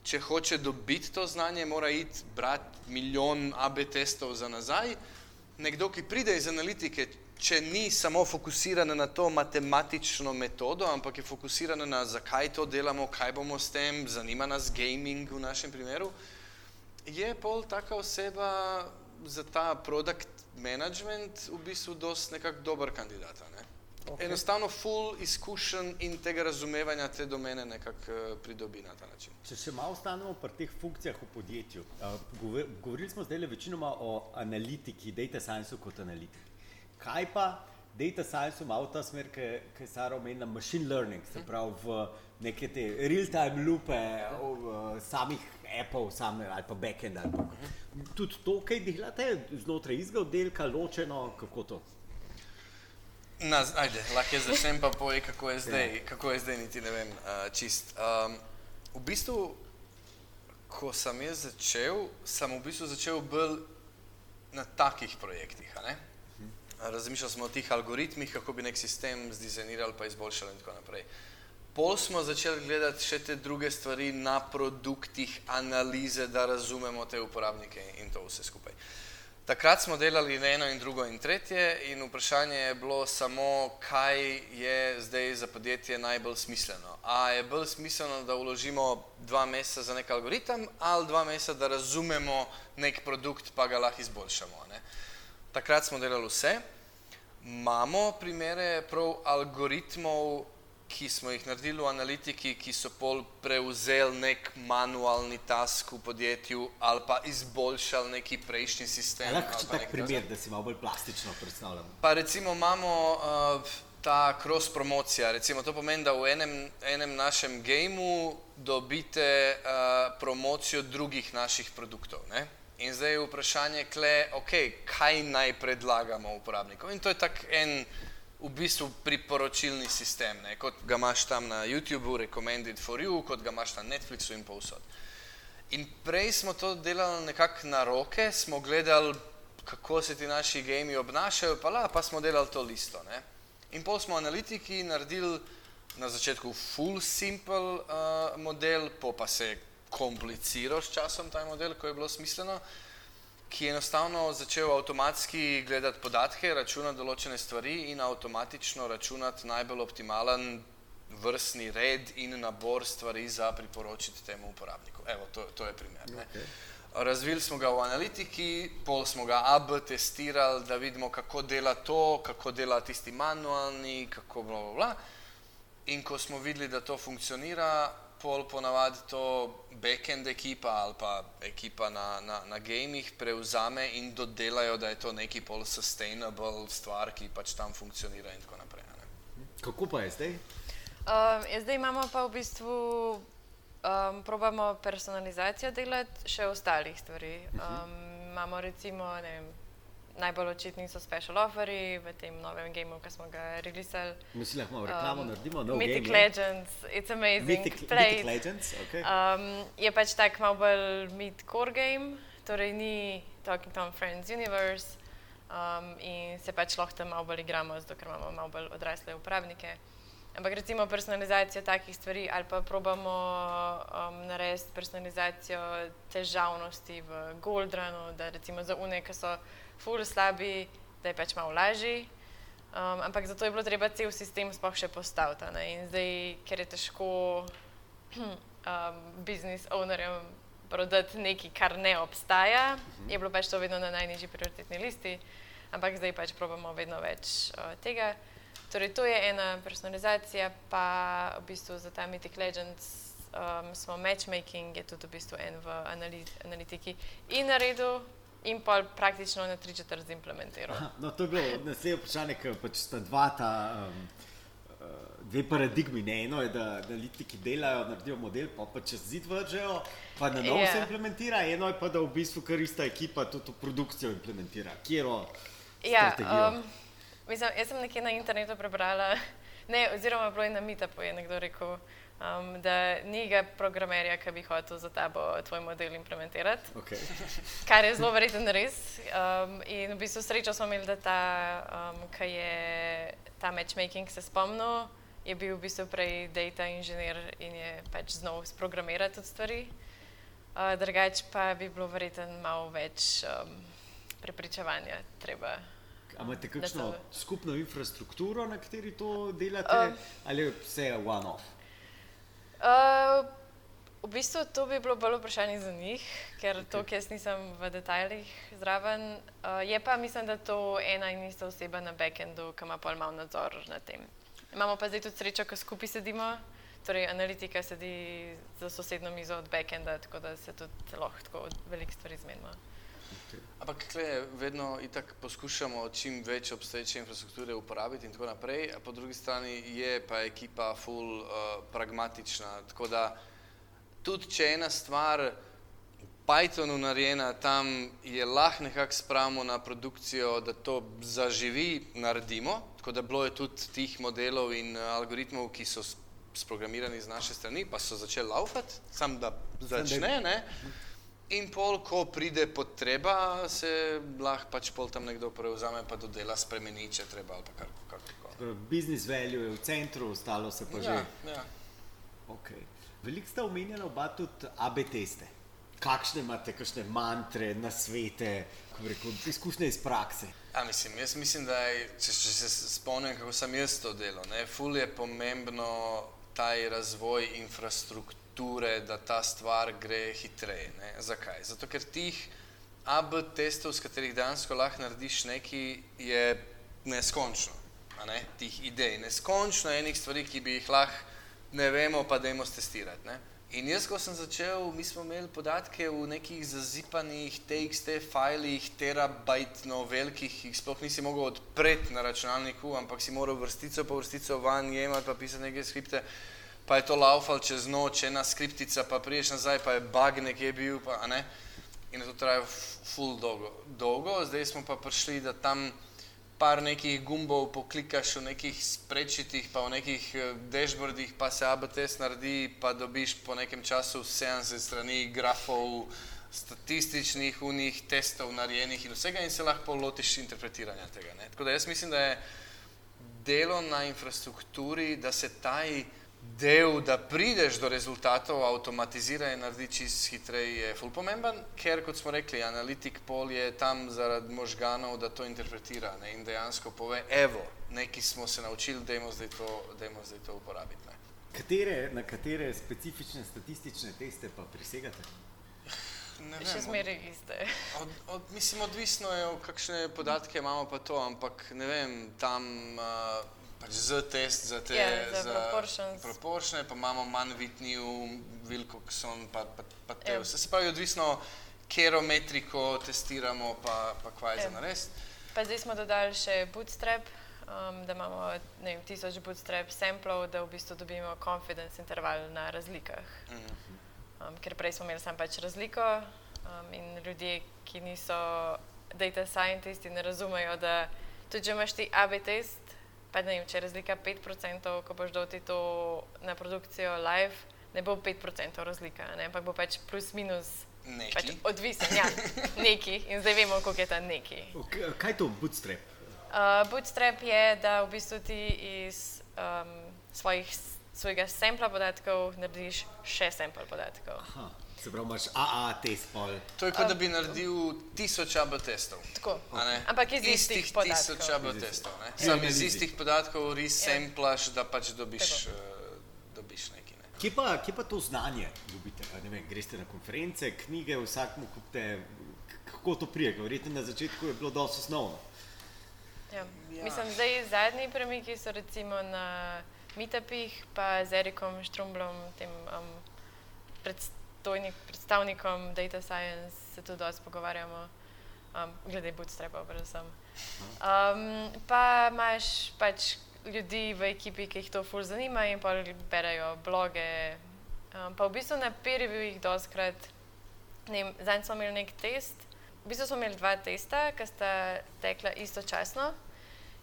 če hoče dobiti to znanje, mora iti brati milijon AB testov za nazaj. Nekdo, ki pride iz analitike, če ni samo fokusirana na to matematično metodo, ampak je fokusirana na zakaj to delamo, kaj bomo s tem, zanima nas gaming v našem primeru, je pol taka oseba za ta product management v bistvu dost nekak dober kandidat. Ne? Okay. Enostavno full izkušen in tega razumevanja te domene nekako uh, pridobi na ta način. Če še malo ostanemo pri teh funkcijah v podjetju. Uh, govorili smo zdaj večinoma o analitiki, data science kot analitiki. Kaj pa data science ima v ta smer, ki je Sara omenila, machine learning, se pravi v neke te real-time lupe uh, samih Apple, same, ali pa backend. Ali pa. Tudi to, kaj delate znotraj izga oddelka, ločeno, kako to? Na, ajde, lahko jaz začnem pa povej, kako je zdaj, ja. kako je zdaj, niti ne vem, uh, čist. Um, v bistvu, ko sem jaz začel, sem v bistvu začel bolj na takih projektih, a ne? Razmišljali smo o teh algoritmih, kako bi nek sistem zdizajnirali, pa izboljšali in tako naprej. Pol smo začeli gledati še te druge stvari na produktih, analize, da razumemo te uporabnike in to vse skupaj. Takrat smo delali eno in drugo in tretje in vprašanje je bilo samo, kaj je zdaj za podjetje najbolj smiselno. A je bolj smiselno, da vložimo dva meseca za nek algoritem ali dva meseca, da razumemo nek produkt, pa ga lahko izboljšamo. Ne? Takrat smo delali vse. Imamo primere prav algoritmov, ki smo jih naredili v analitiki, ki so pol prevzeli nek manualni task v podjetju ali pa izboljšali neki prejšnji sistem. Lahko če tak primer, da si malo bolj plastično predstavljamo. Pa recimo imamo uh, ta cross promocija, recimo to pomeni, da v enem, enem našem gameu dobite uh, promocijo drugih naših produktov. Ne? In zdaj je vprašanje, kle, okay, kaj naj predlagamo uporabnikom. In to je tak en v bistvu priporočilni sistem, ne? kot ga imaš tam na YouTubeu, recommended for you, kot ga imaš na Netflixu in povsod. In prej smo to delali nekako na roke, smo gledali, kako se ti naši gami obnašajo, pa, la, pa smo delali to listo. Ne? In pol smo analitiki naredili na začetku full simple uh, model, po pa se je kompliciral s časom ta model, ko je bilo smiselno, ki je enostavno začel avtomatski gledati podatke, računati določene stvari in avtomatično računati najbolj optimalen vrstni red in nabor stvari za priporočiti temu uporabniku. Evo, to, to je primer. Okay. Razvili smo ga v analitiki, pol smo ga AB testirali, da vidimo, kako dela to, kako dela tisti manualni, kako bla bla bla. In ko smo videli, da to funkcionira, pol ponavadi to backend ekipa ali pa ekipa na, na, na gamih prevzame in dodelajo, da je to neki pol sustainable stvar, ki pač tam funkcionira in tako naprej. Ne? Kako pa je zdaj? Um, je zdaj imamo pa v bistvu, um, probamo personalizacijo delati še ostalih stvari. Um, imamo recimo, ne vem, najbolj očitni so special offeri v tem novem gameu, ki smo ga releasali. Mi si lahko reklamo um, naredimo, no Mythic game, Legends, it's amazing. Mythic, Mythic Legends, ok. Um, je pač tak malo bolj mid-core game, torej ni Talking Tom Friends Universe um, in se pač lahko tam malo bolj igramo, zato ker imamo malo bolj odrasle uporabnike. Ampak recimo personalizacijo takih stvari ali pa probamo um, narediti personalizacijo težavnosti v Goldrunu, da recimo za une, ki so ful slabi, da je pač malo lažji. Um, ampak zato je bilo treba cel sistem sploh še postaviti. ne. In zdaj, ker je težko *clears throat* um, biznis ownerjem prodati nekaj, kar ne obstaja, je bilo pač to vedno na najnižji prioritetni listi, ampak zdaj pač probamo vedno več uh, tega. Torej, to je ena personalizacija, pa v bistvu za ta Mythic Legends um, smo matchmaking, je tudi v bistvu en v anali analitiki in naredil. In pa praktično na tri četrt implementiral. Aha, No, to je bilo naslednje vprašanje, ker pač sta dva ta, um, uh, dve paradigmi. Ne? Eno je, da analitiki delajo, naredijo model, pa, pa čez zid vržejo, pa na novo Ja. se implementira, eno je pa, da v bistvu kar ista ekipa tudi produkcijo implementira. Kjero Ja, um, mislim, jaz sem nekje na internetu prebrala, *laughs* ne, oziroma bilo je na Meetupu je nekdo rekel, um, da ni ga programerja, ki bi hotel za tabo tvoj model implementirati, Okay. kar je zelo verjetno res. Um, in v bistvu srečo smo imeli, da ta, um, ki je ta matchmaking se spomnil, je bil v bistvu prej data inženir in je pač znal sprogramirati tudi stvari. Uh, drugače pa bi bilo verjetno malo več um, prepričevanja treba. A imate kakšno so- skupno infrastrukturo, na kateri to delate, Um, ali je vse one-off? Uh, v bistvu to bi bilo bolj vprašanje za njih, ker to, ki jaz nisem v detajlih zraven. Uh, je pa mislim, da to ena in ista oseba na backendu, ki ima pol malo nadzor nad tem. Imamo pa zdaj tudi srečo, ko skupaj sedimo, torej analitika sedi za sosedno mizo od backenda, tako da se tudi lahko veliko stvari zmenimo. Ampak kle, vedno itak poskušamo čim več obstoječe infrastrukture uporabiti in tako naprej, a po drugi strani je pa ekipa full uh, pragmatična, tako da tudi če je ena stvar v Pythonu narejena, tam je lahko nekako spravimo na produkcijo, da to zaživi, naredimo, tako da bilo je tudi tih modelov in uh, algoritmov, ki so sprogramirani z naše strani, pa so začeli laufati, sam da začne, ne? In pol, ko pride potreba, se lahko pač pol tam nekdo prevzame, pa dodela, spremeni, če treba ali kar koli. Business value je v centru, ostalo se pa že. Ja, ja. Okay. Veliko ste omenjali oba tudi AB teste. Kakšne imate, kakšne mantre, nasvete, kako rekel, izkušnje iz prakse? A, mislim, jaz mislim, da je, če, če se spomnim, kako sem jaz to delal, ne, ful je pomembno ta razvoj infrastrukture, da ta stvar gre hitreje. Ne. Zakaj? Zato, ker tih AB testov, s katerih dejansko lahko narediš nekaj, je neskončno. Ne? Tih idej, neskončno enih stvari, ki bi jih lahko ne vemo, pa dajmo testirati. Ne? In jaz, ko sem začel, mi smo imeli podatke v nekih zazipanih TXT filih, terabajtno velikih, jih sploh nisi mogel odpreti na računalniku, ampak si moral vrstico po vrstico van jemati, pa pisati neke skripte, pa je to laufal čez noč, ena skriptica, pa priješ nazaj, pa je bug nekje bil, pa ne. In je to traja f- ful dolgo. dolgo. Zdaj smo pa prišli, da tam par nekih gumbov poklikaš v nekih sprečitih, pa v nekih eh, dashboardih, pa se AB test naredi, pa dobiš po nekem času 70 strani grafov, statističnih unih testov narejenih in vsega in se lahko lotiš interpretiranja tega. Ne? Tako da jaz mislim, da je delo na infrastrukturi, da se taj del, da prideš do rezultatov, avtomatizira in naredi čist hitreje, je ful pomemben, ker kot smo rekli, analitik pol je tam zaradi možganov, da to interpretira ne, in dejansko pove, evo, nekaj smo se naučili, dajmo zdaj to, dajmo zdaj to uporabiti. Ne. Katere, na katere specifične statistične teste pa prisegate? Ne Še vem, zmeraj iste. Od, od, mislim, odvisno je, kakšne podatke imamo pa to, ampak ne vem, tam uh, pač z test za te Ja, za proportions. proporčne, pa imamo manj vitniju, Wilcoxon, pa, pa, pa te Ja. vse. Se pravi, odvisno, kero metriko testiramo, pa, pa kvaj za Ja. narediti. Pa zdaj smo dodali še bootstrap, um, da imamo vem, tisoč bootstrap samplov, da v bistvu dobimo confidence interval na razlikah. Mhm. Um, ker prej smo imeli samo pač razliko um, in ljudje, ki niso data scientisti, ne razumejo, da tudi če imaš ti AB test, pa ne vem, če je razlika 5%, ko boš dal ti to na produkcijo live, ne bo 5% razlika, ne? ampak bo pač plus minus. Pač Neki. odvisen, ja, neki in zdaj vemo, koliko je ta neki. Kaj je to bootstrap? Uh, bootstrap je, da v bistvu ti iz um, svojih, svojega sampla podatkov narediš še sample podatkov. Aha. Se pravi, imaš AA test pol. To je kot da bi naredil tisoč AB testov. Tako. Ampak iz istih istih podatkov. tisoč AB testov. Sam iz istih podatkov resamplaš, da pač dobiš, uh, dobiš nekaj. Ne. Kje pa, kje pa to znanje dobite? Vem, greste na konference, knjige, vsakmu kupite, kako to prije? Verjetno na začetku je bilo dosti osnovno. Ja. Ja. Mislim, zdaj zadnji premiki so recimo na meetupih, pa z Erikom Štrumblom, tem um, predstojnik, predstavnikom Data Science, se tudi dosti pogovarjamo, um, glede bootstrapa predvsem. Um, pa imaš pač ljudi v ekipi, ki jih to ful zanima in pa berajo bloge. Um, pa v bistvu na peer-reviewih doskrat, ne vem, zdaj smo imeli nek test, v bistvu smo imeli dva testa, ki sta tekla istočasno.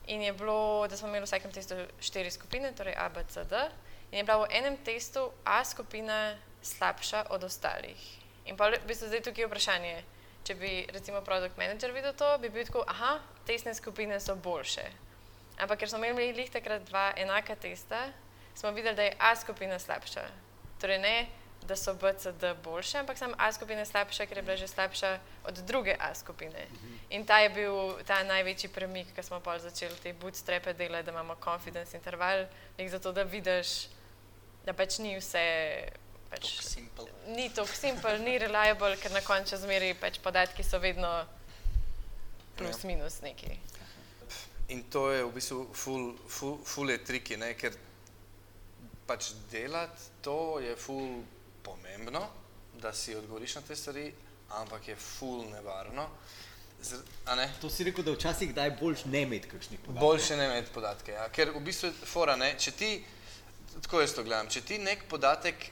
In je bilo, da smo imeli v vsakem testu štiri skupine, torej A, B, C, D. In je bila v enem testu A skupina slabša od ostalih. In pa v bistvu zdaj tukaj je vprašanje, če bi recimo produkt manager videl to, bi bil tako, aha, testne skupine so boljše. Ampak ker smo imeli lih takrat dva enaka testa, smo videli, da je A skupina slabša. Torej ne, da so B, C, D boljše, ampak samo A skupina je slabša, ker je bila že slabša od druge A skupine. In ta je bil ta največji premik, ko smo pa začeli te bootstrape delati, da imamo confidence interval, zato da vidiš, da pač ni vse. Pač, simple. ni tako simple, ni reliable, ker na koncu zmeri pač podatki so vedno plus minus neki. In to je v bistvu ful, ful, ful je triki, ne? ker pač delati to je ful pomembno, da si odgovoriš na te stvari, ampak je ful nevarno. Z, a ne? To si rekel, da včasih daj boljš ne imeti kakšnih podatkov. Boljše ne imeti podatke. Ja? Ker v bistvu je fora, ne? če ti, tako jaz to gledam, če ti nek podatek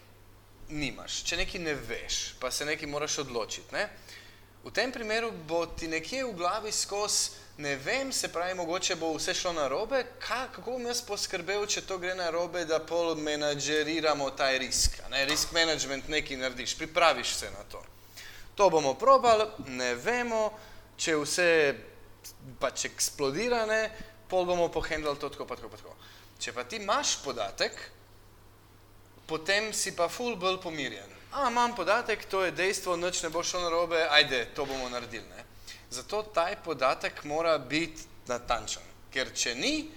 nimaš, če nekaj ne veš, pa se nekaj moraš odločiti, ne? v tem primeru bo ti nekje v glavi skozi, ne vem, se pravi, mogoče bo vse šlo na robe, Ka, kako bom jaz poskrbel, če to gre na robe, da pol menadžeriramo ta risk. Ne? Risk management nekaj narediš, pripraviš se na to. To bomo probali, ne vemo, če vse pač eksplodira, ne, pol bomo pohendali to tako, pa tako, pa tako. Če pa ti imaš podatek, potem si pa ful bolj pomirjen. A, imam podatek, to je dejstvo, nič ne bo šlo narobe, ajde, to bomo naredili. Ne. Zato taj podatek mora biti natančen, ker če ni,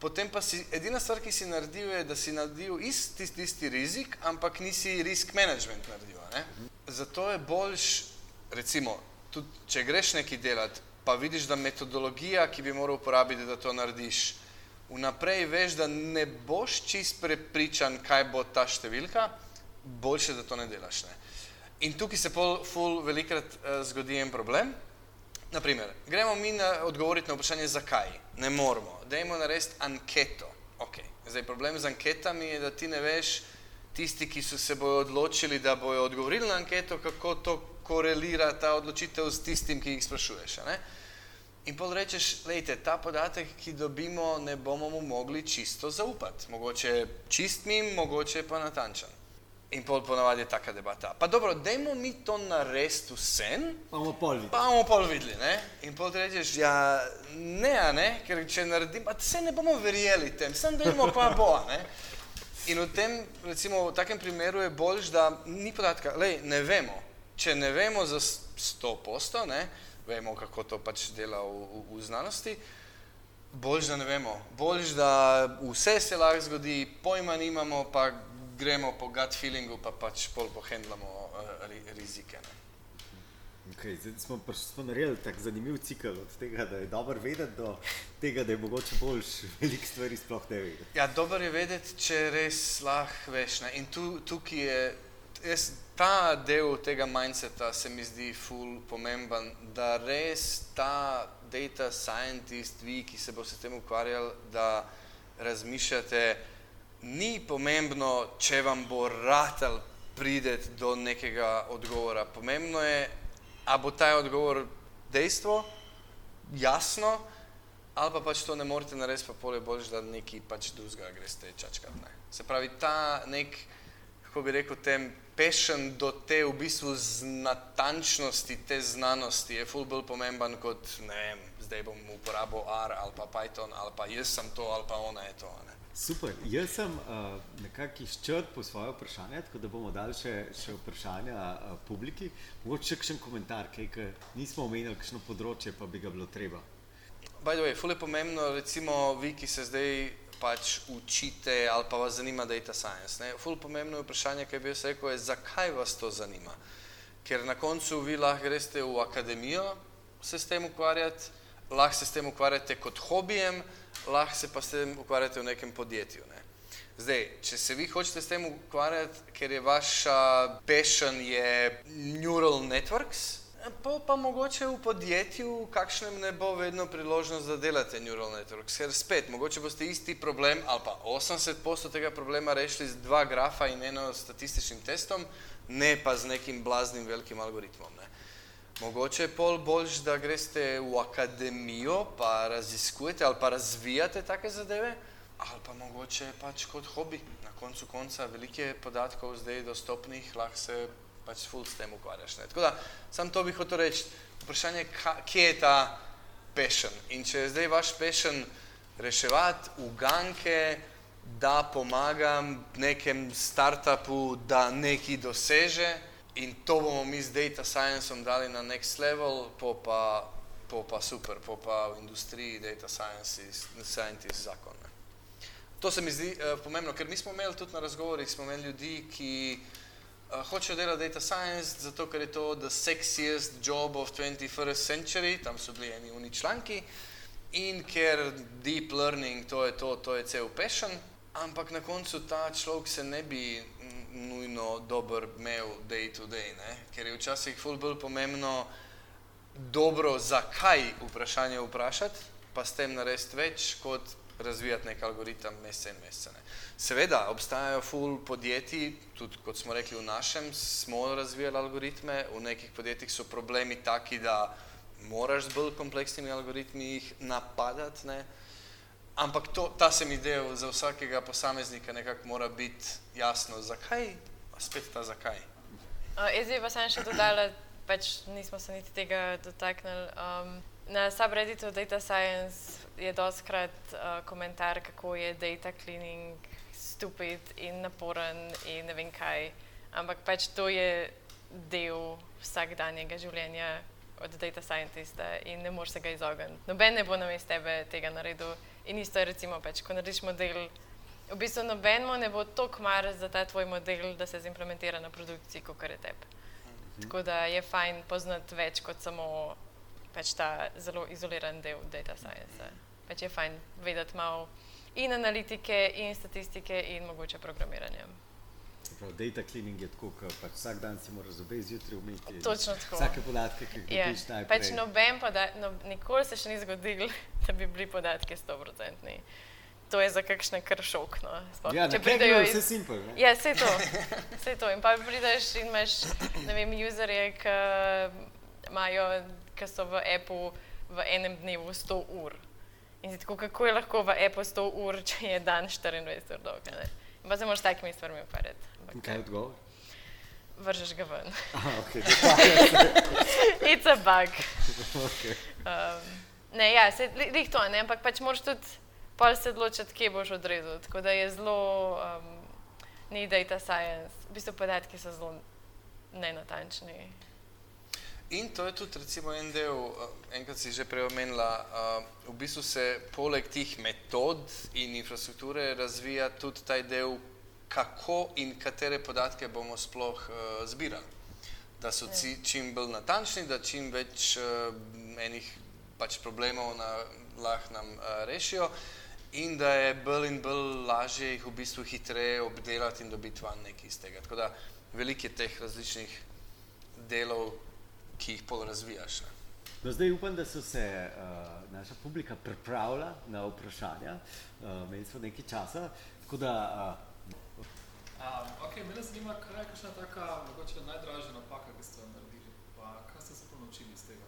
potem pa si edina stvar, ki si naredil, je, da si naredil isti, isti, rizik, ampak nisi risk management naredil. Ne? Zato je boljš, recimo, tudi če greš nekaj delati, pa vidiš, da metodologija, ki bi moral uporabiti, da to narediš, vnaprej veš, da ne boš čist prepričan, kaj bo ta številka, boljše, da to ne delaš. Ne? In tukaj se pol, ful velikrat uh, zgodi en problem. Naprimer, gremo mi na, odgovoriti na vprašanje, zakaj. Ne moramo. Dajmo narediti anketo. Okay. Zdaj, problem z anketami je, da ti ne veš, tisti, ki so se bojo odločili, da bojo odgovorili na anketo, kako to korelira ta odločitev s tistim, ki jih sprašuješ. Ne? In pol rečeš, lejte, ta podatek, ki dobimo, ne bomo mu mogli čisto zaupati. Mogoče čist mim, mogoče pa natančen. In pol ponavadi je taka debata. Pa dobro, dajmo mi to narediti vsem, Pa bomo pol videli. pa bomo pol videli, ne? In pol rečeš, ja, ne, ne, ker če naredim, pa se ne bomo verjeli tem, sem dajmo pa bo, ne? In v tem, recimo, v takem primeru je boljš, da ni podatka, lej, ne vemo. Če ne vemo za sto posto, ne, vemo, kako to pač dela v, v, v znanosti, boljš, da ne vemo. Boljš, da vse se lahko zgodi, pojma nimamo, pa gremo po gut feelingu, pa pač pol pohendlamo uh, ri, rizike. Ne. Okay, zdaj smo, smo naredili tako zanimiv cikl od tega, da je dobro vedeti, do tega, da je mogoče boljš veliko stvari sploh ne vedeti. Ja, dobro je vedeti, če res lahko veš. Ne? In tu, tukaj je, jaz, ta del tega mindseta se mi zdi ful pomemben, da res ta data scientist, vi, ki se boste s tem ukvarjali, da razmišljate, ni pomembno, če vam bo ratal prideti do nekega odgovora. Pomembno je, a bo ta odgovor dejstvo, jasno, ali pa pač to ne morete narediti, pa pol je boljš, da neki pač drugega greste čačkat. Ne. Se pravi, ta nek, kako bi rekel, tem pešen do te v bistvu natančnosti te znanosti je ful bolj pomemben kot, ne vem, zdaj bom uporabil R ali pa Python ali pa jaz sem to ali pa ona je to. Ne. Super, jaz sem uh, nekako izčrpal svoje vprašanje, tako da bomo dali še, še vprašanja uh, publiki. Mogoče še kakšen komentar, kaj ka nismo omenili, kakšno področje pa bi ga bilo treba. By the way, ful je pomembno, recimo vi, ki se zdaj pač učite ali pa vas zanima data science. Ne? Ful pomembno vprašanje, kaj bi jaz rekel, je, zakaj vas to zanima. Ker na koncu vi lahko greste v akademijo se s tem ukvarjati, lahko se s tem ukvarjate kot hobijem, lahko se pa s tem ukvarjate v nekem podjetju. Ne? Zdaj, če se vi hočete s tem ukvarjati, ker je vaša passion je neural networks, Pa, pa mogoče v podjetju, kakšnem ne bo vedno priložnost, da delate neural networks. Ker spet, mogoče boste isti problem ali pa 80% tega problema rešili z dva grafa in eno statističnim testom, ne pa z nekim blaznim velikim algoritmom. Ne. Mogoče je pol boljš, da greste v akademijo pa raziskujete ali pa razvijate take zadeve, ali pa mogoče pač kot hobi. Na koncu konca velike podatkov zdaj dostopnih, lahko se pač ful s tem ukvarjaš. Ne. Tako da, sam to bi hotel reči, vprašanje, kje je ta passion. In če je zdaj vaš passion reševati uganke, da pomagam nekem startupu, da neki doseže in to bomo mi z data scienceom dali na next level, po pa, po pa super, po pa v industriji data sciences, scientist zakon. Ne. To se mi zdi uh, pomembno, ker mi smo imeli tudi na razgovorih, smo imeli ljudi, ki uh, hočejo delati data science, zato ker je to the sexiest job of 21st century, tam so bili eni uni članki, in ker deep learning, to je to, to je cel passion, ampak na koncu ta človek se ne bi nujno dober imel day to day, ne? ker je včasih ful bolj pomembno dobro zakaj vprašanje vprašati, pa s tem narediti več, kot razvijati nek algoritem mesece in mesece. Ne. Seveda, obstajajo full podjetij, tudi kot smo rekli v našem, smo razvijali algoritme, v nekih podjetjih so problemi taki, da moraš z bolj kompleksnimi algoritmi jih napadati, ne. ampak to, ta se mi del za vsakega posameznika nekako mora biti jasno, zakaj, a spet ta zakaj. Uh, jaz bi pa sem še dodala, pač nismo se niti tega dotaknili. Um, na subredditu Data Science je doskrat uh, komentar, kako je data cleaning stupid in naporen in ne vem kaj. Ampak pač to je del vsakdanjega življenja od data scientista in ne moreš se ga izogniti. Noben ne bo na mestu tebe tega naredil. In isto je recimo, pač, ko narediš model, v bistvu noben mu ne bo tako mar za ta tvoj model, da se zimplementira na produkciji, kot je tebi. Mhm. Tako da je fajn poznati več kot samo pač ta zelo izoliran del data science. Mhm pač je fajn vedeti malo in analitike, in statistike, in mogoče programiranje. Prav, data cleaning je tako, da pač vsak dan si moraš zobe zjutraj umiti. Točno tako. Vsake podatke, ki jih ja. dobiš yeah. najprej. Pač noben podatek, no, nikoli se še ni zgodilo, *laughs* da bi bili podatki 100%. To je za kakšne kar šok. No. Sploh, ja, če pridejo iz... vse simpel. Ne? Ja, vse to. Vse to. In pa prideš in imaš, ne vem, userje, ki imajo, ki so v Apple v enem dnevu 100 ur. In tako, kako je lahko v Apple 100 ur, če je dan 24 ur dolg. Pa se moraš takimi stvarmi ukvarjati. Kaj je odgovor? Vržeš ga ven. Aha, ok. *laughs* It's a bug. okay. um, ne, ja, se jih to, ne, ampak pač moraš tudi pol se odločiti, kje boš odrezal. Tako da je zelo, um, ni data science, v bistvu podatki so zelo nenatančni. In to je tudi recimo en del, eh, enkrat si že prej omenila, eh, v bistvu se poleg tih metod in infrastrukture razvija tudi ta del, kako in katere podatke bomo sploh eh, zbirali. Da so ja. čim bolj natančni, da čim več enih pač problemov na, lahko nam rešijo in da je bolj in bolj lažje jih v bistvu hitreje obdelati in dobiti van nekaj iz tega. Tako da veliko je teh različnih delov, ki jih pol razvijaš. No, zdaj upam, da so se uh, naša publika pripravila na vprašanja. Uh, Meni smo nekaj časa. Da, uh, um, okay, mene zanima, kaj je kakšna taka mogoče najdražja napaka, ki ste jo naredili. Pa kaj ste se naučili iz tega?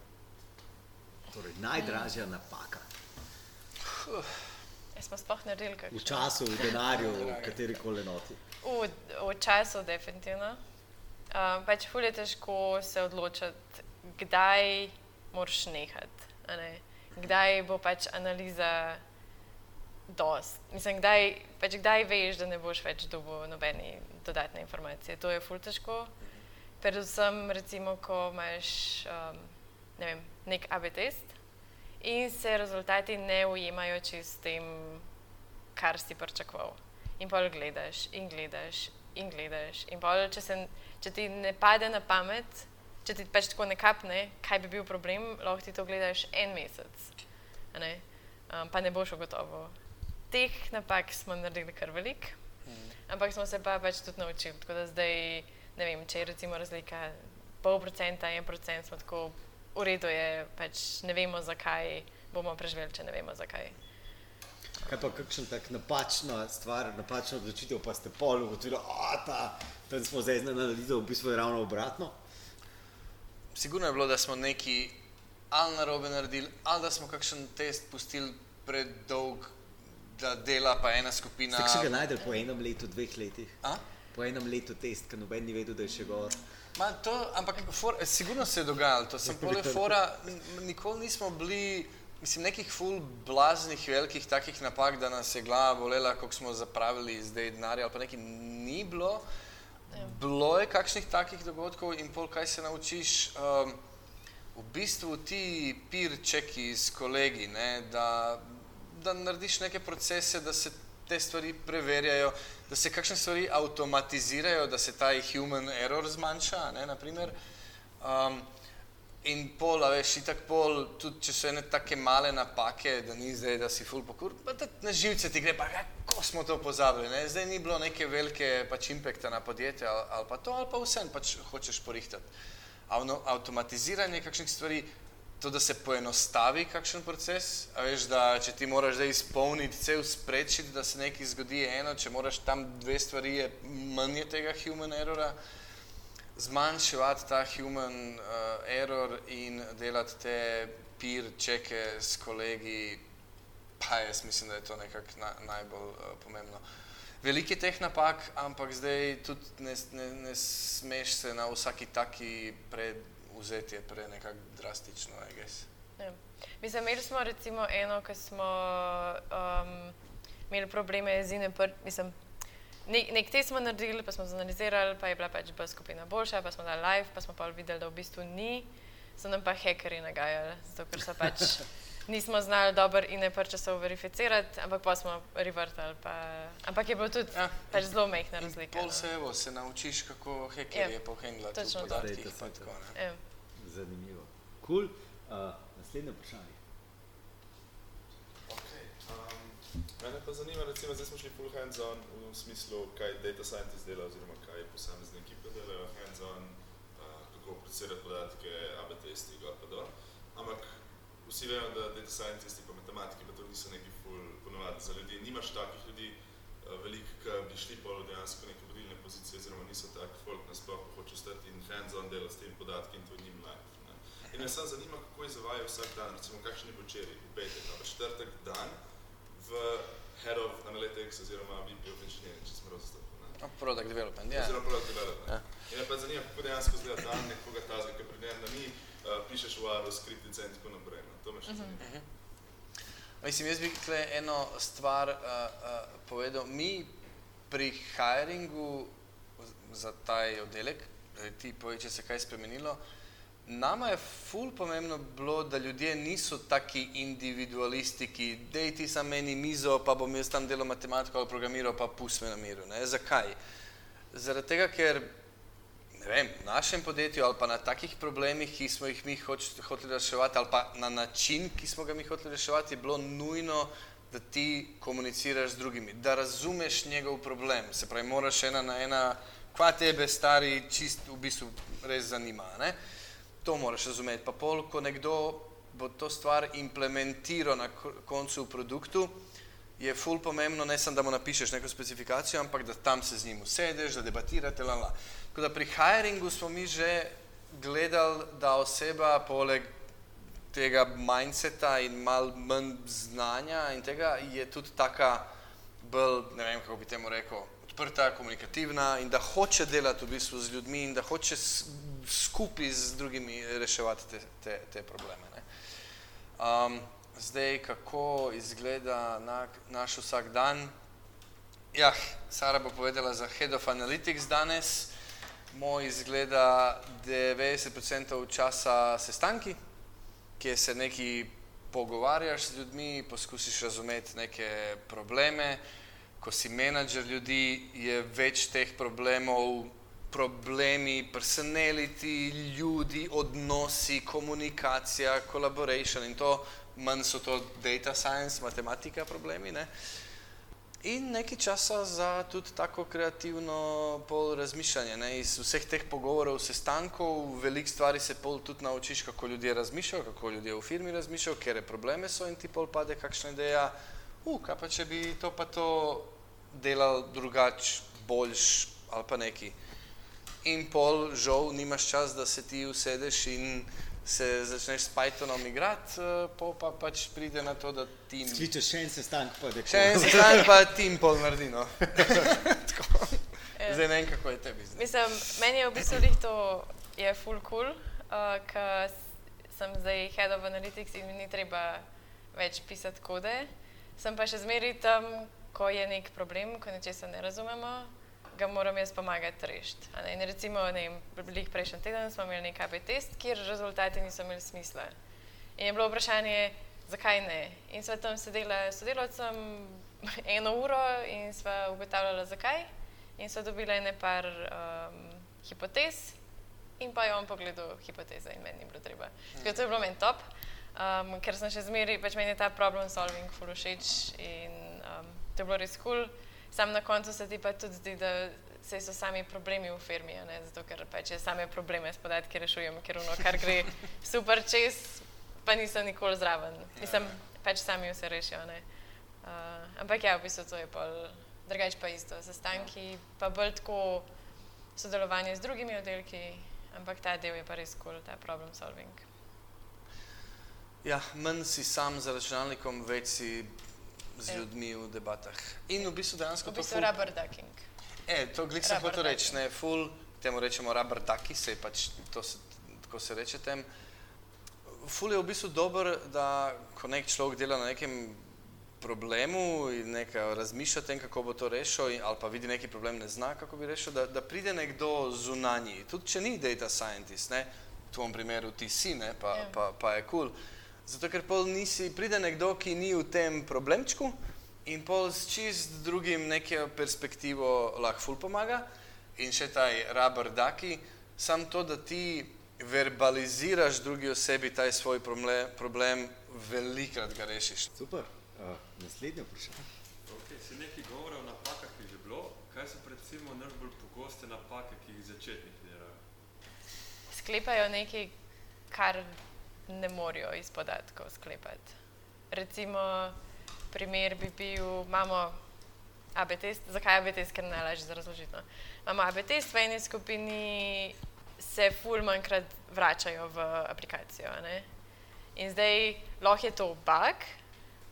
Torej, najdražja hmm. napaka. Jaz smo sploh naredili kakšno. V času, v denarju, v kateri koli noti. V, v času, definitivno. Uh, pač ful je težko se odločiti, kdaj moraš nehati. Ne? Kdaj bo pač analiza dost. Mislim, kdaj, pač kdaj veš, da ne boš več dobil nobene dodatne informacije. To je ful težko. Predvsem, recimo, ko imaš um, ne vem, nek AB test in se rezultati ne ujemajo čez tem, kar si pričakoval. In pol gledaš in gledaš in gledaš. In pol, če, se, če ti ne pade na pamet, če ti pač tako ne kapne, kaj bi bil problem, lahko ti to gledaš en mesec. Ne? Um, pa ne boš ugotovil. Teh napak smo naredili kar velik, ampak smo se pa pač tudi naučili. Tako da zdaj, ne vem, če je recimo razlika pol procenta, en procent, smo tako v redu, je pač ne vemo, zakaj bomo preživeli, če ne vemo, zakaj. Kaj pa kakšen tak napačna stvar, napačna odločitev, pa ste pol ugotovili, da tam smo zdaj z analizo, v bistvu je ravno obratno. Sigurno je bilo, da smo neki ali narobe naredili, ali da smo kakšen test pustili predolg, da dela pa ena skupina. Ste še ga najdel po enem letu, dveh letih? A? Po enem letu test, ker noben ni vedel, da je še gor. Ma, to, ampak for, sigurno se je dogajalo, to sem fora, n- nikoli nismo bili, mislim, nekih ful blaznih, velikih takih napak, da nas je glava bolela, koliko smo zapravili zdaj denarja ali pa nekaj ni bilo. Bilo je kakšnih takih dogodkov in pol kaj se naučiš. Um, v bistvu ti peer čeki s kolegi, ne, da, da narediš neke procese, da se te stvari preverjajo, da se kakšne stvari avtomatizirajo, da se ta human error zmanjša, ne, naprimer. Um, in pol, veš, itak pol, tudi če so ene take male napake, da ni zdaj, da si full pokur, pa da na živce ti gre, pa kako smo to pozabili, ne? zdaj ni bilo neke velike pač impekta na podjetje ali, ali pa to, ali pa vsem pač hočeš porihtati. Avno, avtomatiziranje kakšnih stvari, to, da se poenostavi kakšen proces, a veš, da če ti moraš zdaj izpolniti cel spreadsheet, da se nekaj zgodi eno, če moraš tam dve stvari, je manj tega human errora zmanjševati ta human uh, error in delati te peer čeke s kolegi, pa jaz mislim, da je to nekako na, najbolj uh, pomembno. Veliko je teh napak, ampak zdaj tudi ne, ne, ne smeš se na vsaki taki predvzeti, je pre nekako drastično, I guess. Ja. Mislim, imeli smo recimo eno, ko smo um, imeli probleme z INPR, mislim, nek, nek test smo naredili, pa smo zanalizirali, pa je bila pač B skupina boljša, pa smo dali live, pa smo pa videli, da v bistvu ni, so nam pa hekerji nagajali, zato ker so pač *laughs* nismo znali dobro INPR časov verificirati, ampak pa smo revertali, pa, ampak je bilo tudi Ja. pač zelo mehna In razlika. pol no. se, evo, se naučiš, kako hekerje Ja, pohendlati v podatkih. Pa to. tako, ne. Ja. Zanimivo. Cool. Uh, naslednje vprašanje. Okay, um, mene pa zanima, recimo, zdaj smo šli full hands-on v smislu, kaj data scientist dela, oziroma kaj posamezne ekipe delajo, hands-on, uh, kako procesirati podatke, AB testi, gor pa dol. Ampak vsi vemo, da data scientisti pa matematiki pa to niso neki full ponovadi za ljudi. Nimaš takih ljudi uh, veliko, ki bi šli pol dejansko neke vodilne pozicije, oziroma niso tak folk nasploh, ko hoče stati in hands-on delati s temi podatki in to njim life. Ne? In me samo zanima, kako izvajajo vsak dan, recimo kakšen je bil včeraj, v petek ali pa četrtek dan Head of Analytics oziroma VP of Engineering, če sem prav zastopil. No, Product development, ja. Oziroma product development. Ja. In me pa zanima, kako dejansko izgleda dan nekoga tazga, ki pri njem ni, uh, pišeš v Aru, skriptice in tako naprej. No. To me še zanima. Mislim, jaz bi tukaj eno stvar uh, uh, povedal. Mi pri hiringu za ta oddelek, ti povej, če se kaj spremenilo, nama je ful pomembno bilo, da ljudje niso taki individualisti, ki dej ti sam meni mizo, pa bom jaz tam delal matematiko ali programiral, pa pust me na miru. Ne? Zakaj? Zaradi tega, ker ne vem, v našem podjetju ali pa na takih problemih, ki smo jih mi hoč, hoteli reševati, ali pa na način, ki smo ga mi hoteli reševati, je bilo nujno, da ti komuniciraš z drugimi, da razumeš njegov problem. Se pravi, moraš ena na ena, kva tebe stari čist v bistvu res zanima. Ne? To moraš razumeti. Pa pol, ko nekdo bo to stvar implementiral na ko- koncu v produktu, je ful pomembno, ne samo da mu napišeš neko specifikacijo, ampak da tam se z njim usedeš, da debatirate. La, la. Tako da pri hiringu smo mi že gledali, da oseba poleg tega mindseta in mal manj znanja in tega je tudi taka bolj, ne vem kako bi temu rekel, odprta, komunikativna in da hoče delati v bistvu z ljudmi in da hoče skupaj z drugimi reševati te, te, te probleme. Um, zdaj, kako izgleda na, naš vsak dan? Ja, Sara bo povedala za Head of Analytics danes. Moj izgleda 90% časa sestanki, kjer se neki pogovarjaš z ljudmi, poskusiš razumeti neke probleme. Ko si menedžer ljudi, je več teh problemov, problemi, personality, ljudi, odnosi, komunikacija, collaboration in to, manj so to data science, matematika problemi. Ne? In nekaj časa za tudi tako kreativno pol razmišljanje. Ne? Iz vseh teh pogovorov, sestankov, veliko stvari se pol tudi naučiš, kako ljudje razmišljajo, kako ljudje v firmi razmišljajo, kere probleme so in ti pol pade kakšna ideja, uh, kaj pa če bi to pa to delal drugače, boljš ali pa neki. In pol, žal, nimaš čas, da se ti usedeš in se začneš s Pythonom igrati, eh, pol pa pač pride na to, da tim Skličeš še en sestanek, pa da Še en stran pa tim pol naredi, no. *laughs* Tako. Ja. Zdaj ne vem, kako je tebi zdaj. Mislim, meni je v bistvu lih to je full cool, uh, ker sem zdaj head of analytics in mi ni treba več pisati kode. Sem pa še zmeraj tam, ko je nek problem, ko nečesa ne razumemo, ga moram jaz pomagati rešiti. In recimo, ne vem, prejšnji teden smo imeli nek AB test, kjer rezultati niso imeli smisla. In je bilo vprašanje, zakaj ne. In sva tam sedela s sodelavcem *laughs* eno uro in sva ugotavljala, zakaj. In so dobili ene par um, hipotez, in pa je on pogledal hipoteze, in meni ni bilo treba. Tako da to je bilo meni top, um, ker sem še zmeraj, pač meni je ta problem solving ful všeč in um, to je bilo res kul. Cool. Sam na koncu se ti pa tudi zdi, da se so sami problemi v firmi, ne? zato ker pač jaz same probleme s podatki rešujem, ker ono, kar gre *laughs* super čez, pa nisem nikoli zraven. Mislim, pač sami vse rešijo. ne. Uh, ampak ja, v bistvu to je pol, drugače pa isto, sestanki, pa bolj tako sodelovanje z drugimi oddelki, ampak ta del je pa res kul, cool, ta problem solving. Ja, manj si sam za računalnikom, več si z Ja. ljudmi v debatah. In v bistvu dejansko V to bistvu ful... rubber ducking. E, to glik sem hotel reči, ne, full, temu rečemo rubber ducky, se pač, to se, tako se reče tem. Ful je v bistvu dober, da ko nek človek dela na nekem problemu in nekaj razmišlja o tem, kako bo to rešil, ali pa vidi neki problem, ne zna, kako bi rešil, da, da pride nekdo zunanji, tudi če ni data scientist, ne, v tvojem primeru ti si, ne, pa, Ja. pa, pa je kul. Cool. Zato, ker pol nisi, pride nekdo, ki ni v tem problemčku in pol s čist drugim neko perspektivo lahko ful pomaga in še taj rubber ducky, sam to, da ti verbaliziraš drugi osebi taj svoj problem, problem velikrat ga rešiš. Super. Uh, naslednje vprašanje. Okay, si nekaj govora o napakah je že bilo. Kaj so recimo najbolj pogoste napake, ki jih začetniki delajo? Sklepajo nekaj, kar ne morejo iz podatkov sklepati. Recimo, primer bi bil, imamo AB test, zakaj AB test, ker je najlažje za razložiti. No? Imamo AB test, v eni skupini se ful manjkrat vračajo v aplikacijo. Ne? In zdaj lahko je to bug,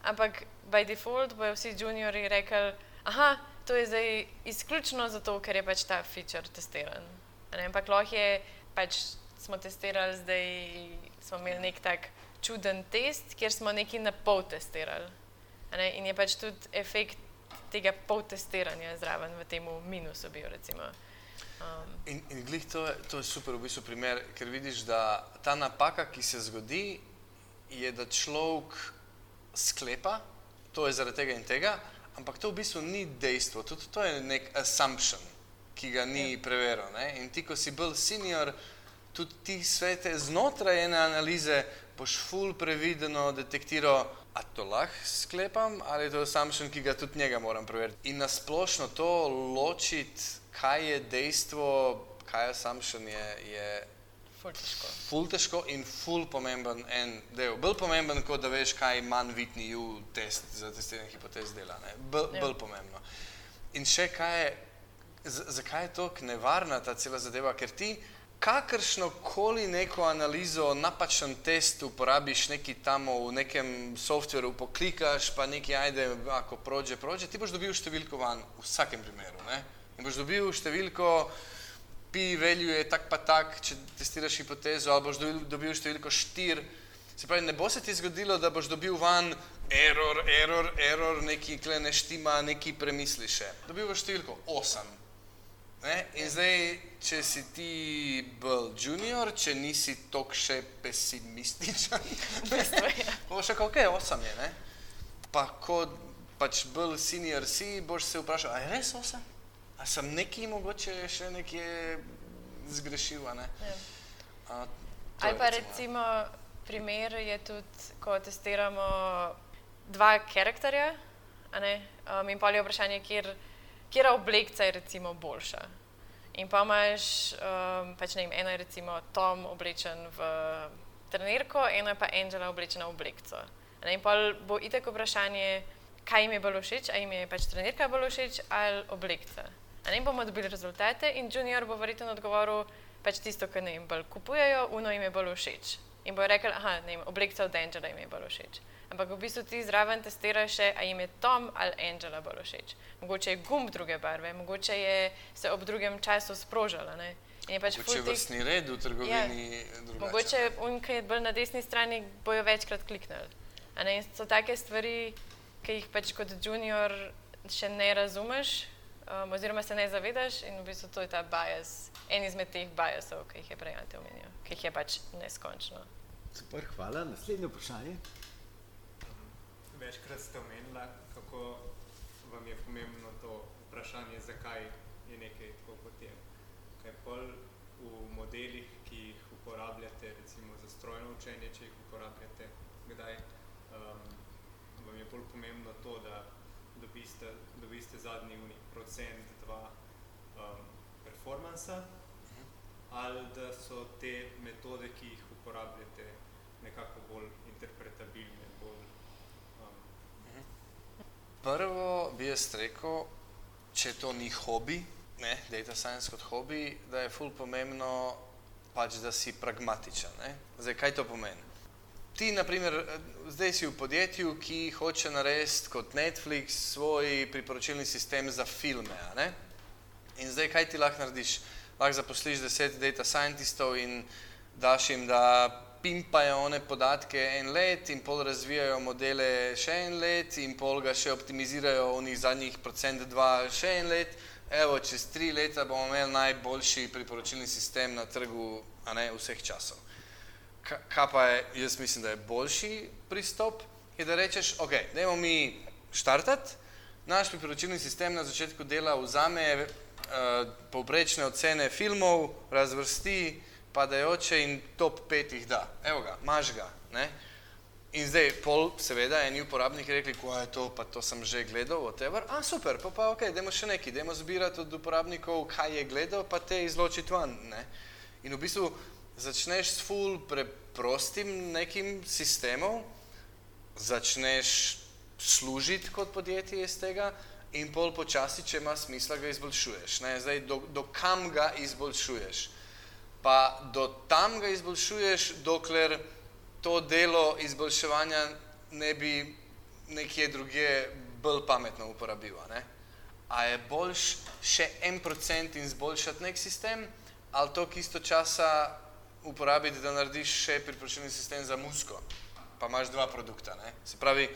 ampak by default bojo vsi juniori rekli, aha, to je zdaj izključno zato, ker je pač ta feature testiran. Ampak lahko je, pač smo testirali, zdaj smo imeli nek tak čuden test, kjer smo nekaj na pol testirali. Ne? In je pač tudi efekt tega pol testiranja zraven v tem minusu bil. Recimo. Um, In, in glih to je, to je super v bistvu primer, ker vidiš, da ta napaka, ki se zgodi, je, da človek sklepa, to je zaradi tega in tega, ampak to v bistvu ni dejstvo, tudi to je nek assumption, ki ga ni preveril. Ne? In ti, ko si bolj senior, tudi ti svete znotraj ene analize boš ful prevideno detektiral, a to lahko sklepam, ali je to assumption, ki ga tudi njega moram preveriti. In nasplošno to ločiti, kaj je dejstvo, kaj je assumption, je, je ful težko. ful težko in ful pomemben en del. Bolj pomemben, kot da veš, kaj manj vitni U test za testiranje hipotez dela. Bolj, Ja. pomembno. In še kaj je, z- zakaj je to nevarna ta cela zadeva, ker ti kakršno koli neko analizo, napačen test uporabiš neki tam v nekem softveru, poklikaš, pa nekaj ajde, ako prođe, prođe, ti boš dobil številko van v vsakem primeru. Ne? In boš dobil številko, pi value je tak pa tak, če testiraš hipotezo, ali boš dobil, dobil številko 4. Se pravi, ne bo se ti zgodilo, da boš dobil van error, error, error, neki kle ne štima, neki premisli še. Dobil boš številko 8. Ne? In zdaj, če si ti bolj junior, če nisi tok še pesimističen, ja. bo še kako je, 8 je, ne? Pa ko pač bolj senior si, boš se vprašal, a je res 8? A sem neki mogoče še nekje zgrešil, ne? Ja. A, Ali je pa recimo, recimo primer je tudi, ko testiramo dva karakterja, um, in pa je vprašanje, kjer, kjera oblekca je recimo boljša. In pa imaš, um, pač ne vem, eno je recimo Tom oblečen v trenirko, eno je pa Angela oblečena v oblekco. Ne, in pa bo itek vprašanje, kaj jim je bolj všeč, ali jim je pač trenirka bolj všeč ali oblekca. Ne bomo dobili rezultate in junior bo verjetno odgovoril pač tisto, kar ne jim bolj kupujejo, uno jim je bolj všeč. In bo rekel, aha, ne vem, oblekca od Angela jim je bolj všeč. Ampak v bistvu ti zraven testiraš še, a jim je Tom ali Angela bolj všeč. Mogoče je gumb druge barve, mogoče je se ob drugem času sprožala. Ne? In je pač Mogoče je vrstni red v trgovini drugačen. Mogoče on, ki je bolj na desni strani, bojo večkrat kliknili. A Ne, in so take stvari, ki jih pač kot junior še ne razumeš, um, oziroma se ne zavedaš, in v bistvu to je ta bias, en izmed teh biasov, ki jih je prej Ante omenil, ki jih je pač neskončno. Super, hvala. Naslednje vprašanje. Večkrat ste omenili, kako vam je pomembno to vprašanje, zakaj je nekaj tako, kot je. Kaj pol v modelih, ki jih uporabljate, recimo za strojno učenje, če jih uporabljate, kdaj um, vam je bolj pomembno to, da dobiste, dobiste zadnji uni procent, dva um, performansa, ali da so te metode, ki jih uporabljate, nekako bolj interpretabilne, bolj Prvo bi jaz rekel, če to ni hobi, ne, data science kot hobi, da je ful pomembno pač, da si pragmatičen. Ne. Zdaj, kaj to pomeni? Ti, naprimer, zdaj si v podjetju, ki hoče narediti kot Netflix svoj priporočilni sistem za filme. Ne? In zdaj, kaj ti lahko narediš? Lahko zaposliš deset data scientistov in daš jim, da pimpajo one podatke en let in pol razvijajo modele še en let in pol ga še optimizirajo v njih zadnjih procent dva še en let. Evo, čez tri leta bomo imeli najboljši priporočilni sistem na trgu a ne, vseh časov. Ka- Kaj pa je, jaz mislim, da je boljši pristop, je da rečeš, ok, dajmo mi štartati, naš priporočilni sistem na začetku dela vzame uh, povprečne ocene filmov, razvrsti padajoče in top pet jih da. Evo ga, imaš ga. Ne? In zdaj, pol, seveda, eni uporabniki rekli, ko je to, pa to sem že gledal, whatever. A, super, pa pa ok, dajmo še nekaj, dajmo zbirati od uporabnikov, kaj je gledal, pa te izločiti ven. Ne? In v bistvu začneš s full preprostim nekim sistemom, začneš služiti kot podjetje iz tega in pol počasi, če ima smisla, ga izboljšuješ. Ne? Zdaj, do, do kam ga izboljšuješ? Pa do tam ga izboljšuješ, dokler to delo izboljševanja ne bi nekje drugje bolj pametno uporabil. a Ne? A je boljš še en procent in izboljšati nek sistem, ali to isto časa uporabiti, da narediš še priporočilni sistem za musko, pa imaš dva produkta. Ne? Se pravi,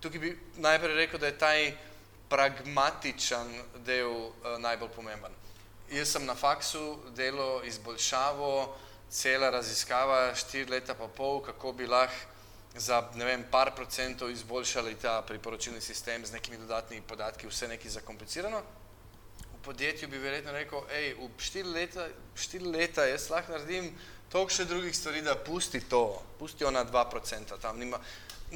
tukaj bi najprej rekel, da je taj pragmatičen del uh, najbolj pomemben. Jaz sem na faksu delo izboljšavo, cela raziskava, štiri leta pa pol, kako bi lahko za ne vem, par procentov izboljšali ta priporočilni sistem z nekimi dodatnimi podatki, vse nekaj zakomplicirano. V podjetju bi verjetno rekel, hej, v štiri leta, štiri leta jaz lahko naredim toliko še drugih stvari, da pusti to, pusti ona 2% tam. Nima.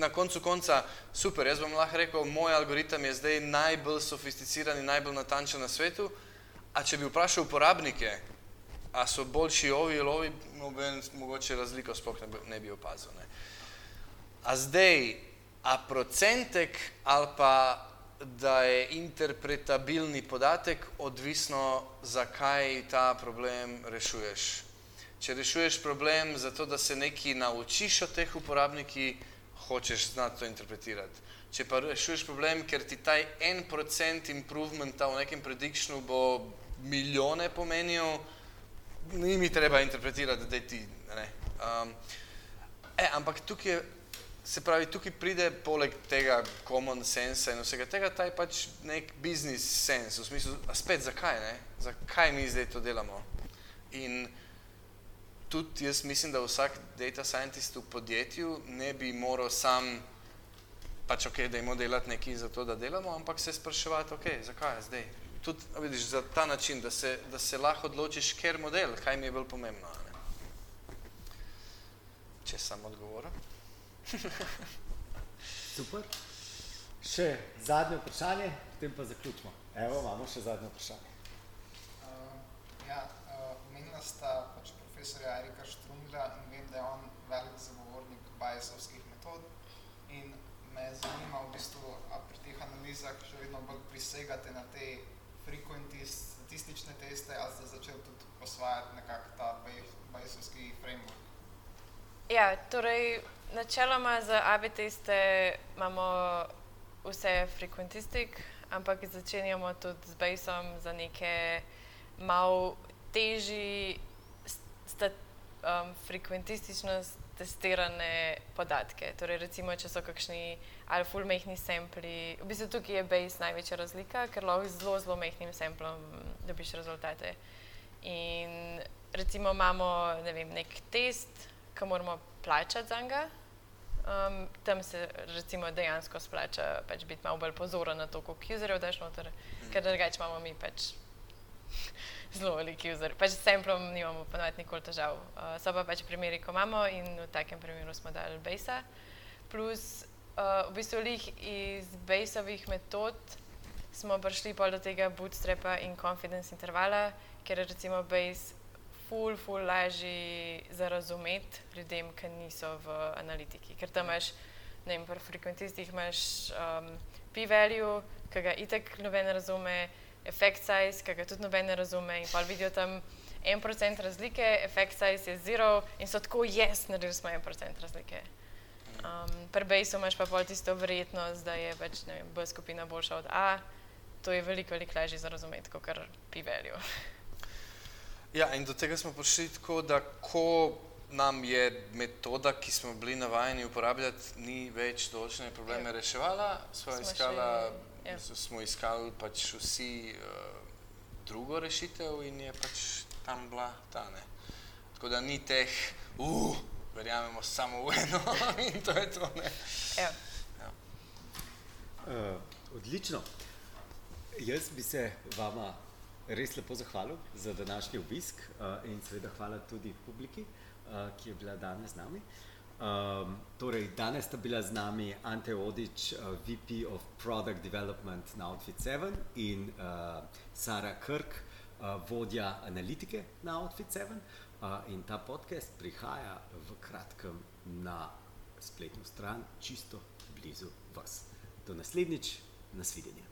Na koncu konca, super, jaz bom lahko rekel, moj algoritem je zdaj najbolj sofisticiran in najbolj natančen na svetu, a če bi vprašal uporabnike, a so boljši ovi ali ovi, noben mogoče razliko sploh ne bi, ne bi opazil. Ne. A zdaj, a procentek ali pa da je interpretabilni podatek, odvisno, zakaj ta problem rešuješ. Če rešuješ problem zato, da se nekaj naučiš od teh uporabnikov, hočeš znati to interpretirati. Če pa rešuješ problem, ker ti ta en procent improvementa v nekem predictionu bo milijone pomenil, ni mi treba interpretirati, da ti. Ne. Um, e, ampak tukaj Se pravi, tukaj pride poleg tega common sense in vsega tega, ta je pač nek business sense, v smislu, a spet zakaj, ne? Zakaj mi zdaj to delamo? In tudi jaz mislim, da vsak data scientist v podjetju ne bi moral sam, pač ok, da imamo delati nekaj za to, da delamo, ampak se spraševati, ok, zakaj zdaj? Tudi, vidiš, za ta način, da se, da se lahko odločiš, ker model, kaj mi je bolj pomembno. Ne? Če sem odgovoril. *laughs* Super. Še zadnje vprašanje, potem pa zaključimo. Evo, imamo še zadnje vprašanje. Uh, ja, omenila uh, sta pač profesorja Erika Štrumla in vem, da je on velik zagovornik Bayesovskih metod in me zanima v bistvu, a pri teh analizah še vedno bolj prisegate na te frequency statistične teste, ali ste začeli tudi posvajati nekako ta Bayesovski framework? Ja, torej načeloma za AB teste imamo vse frekventistik, ampak začenjamo tudi z basom za neke malo težji um, frekventistično testirane podatke. Torej, recimo, če so kakšni ali full mehni sampli, v bistvu tukaj je base največja razlika, ker lahko z zelo, zelo mehnim samplom dobiš rezultate. In recimo imamo, ne vem, nek test, ki moramo plačati za njega. Um, tam se recimo dejansko splača pač biti malo bolj pozoren na to, koliko userjev daš noter, ker drugače imamo mi pač zelo veliki user. Pač s samplom nimamo ponoviti nikoli težav. Uh, so pa pač primeri, ko imamo in v takem primeru smo dali base. Plus uh, v bistvu lih iz baseovih metod smo prišli pol do tega bootstrapa in confidence intervala, ker je recimo base ful, ful lažji za razumeti ljudem, ki niso v analitiki. Ker tam imaš, ne vem, pri frekventistih imaš um, p-value, ki ga itek noben razume, effect size, ki ga tudi noben razume in pa vidijo tam en procent razlike, effect size je zero in so tako, jaz, naredili smo en procent razlike. Um, pri Basu imaš pa pol tisto verjetnost, da je pač, ne vem, B skupina boljša od A, to je veliko, veliko lažje za razumeti, kot kar p-value. Ja, in do tega smo prišli tako, da ko nam je metoda, ki smo bili navajeni uporabljati, ni več določene probleme ja. reševala, smo, smo, iskala, še, ja. smo iskali pač vsi uh, drugo rešitev in je pač tam bila ta ne. Tako da ni teh, uh, verjamemo samo v eno *laughs* in to je to. Ne. Ja. Ja. Uh, odlično. Jaz bi se vama res lepo zahvalil za današnji obisk uh, in seveda hvala tudi publiki, uh, ki je bila danes z nami. Um, torej, danes sta bila z nami Ante Odič, uh, VP of Product Development na Outfit 7 in uh, Sara Krk, uh, vodja analitike na Outfit 7. Uh, in ta podcast prihaja v kratkem na spletno stran, čisto blizu vas. Do naslednjič, nasvidenja.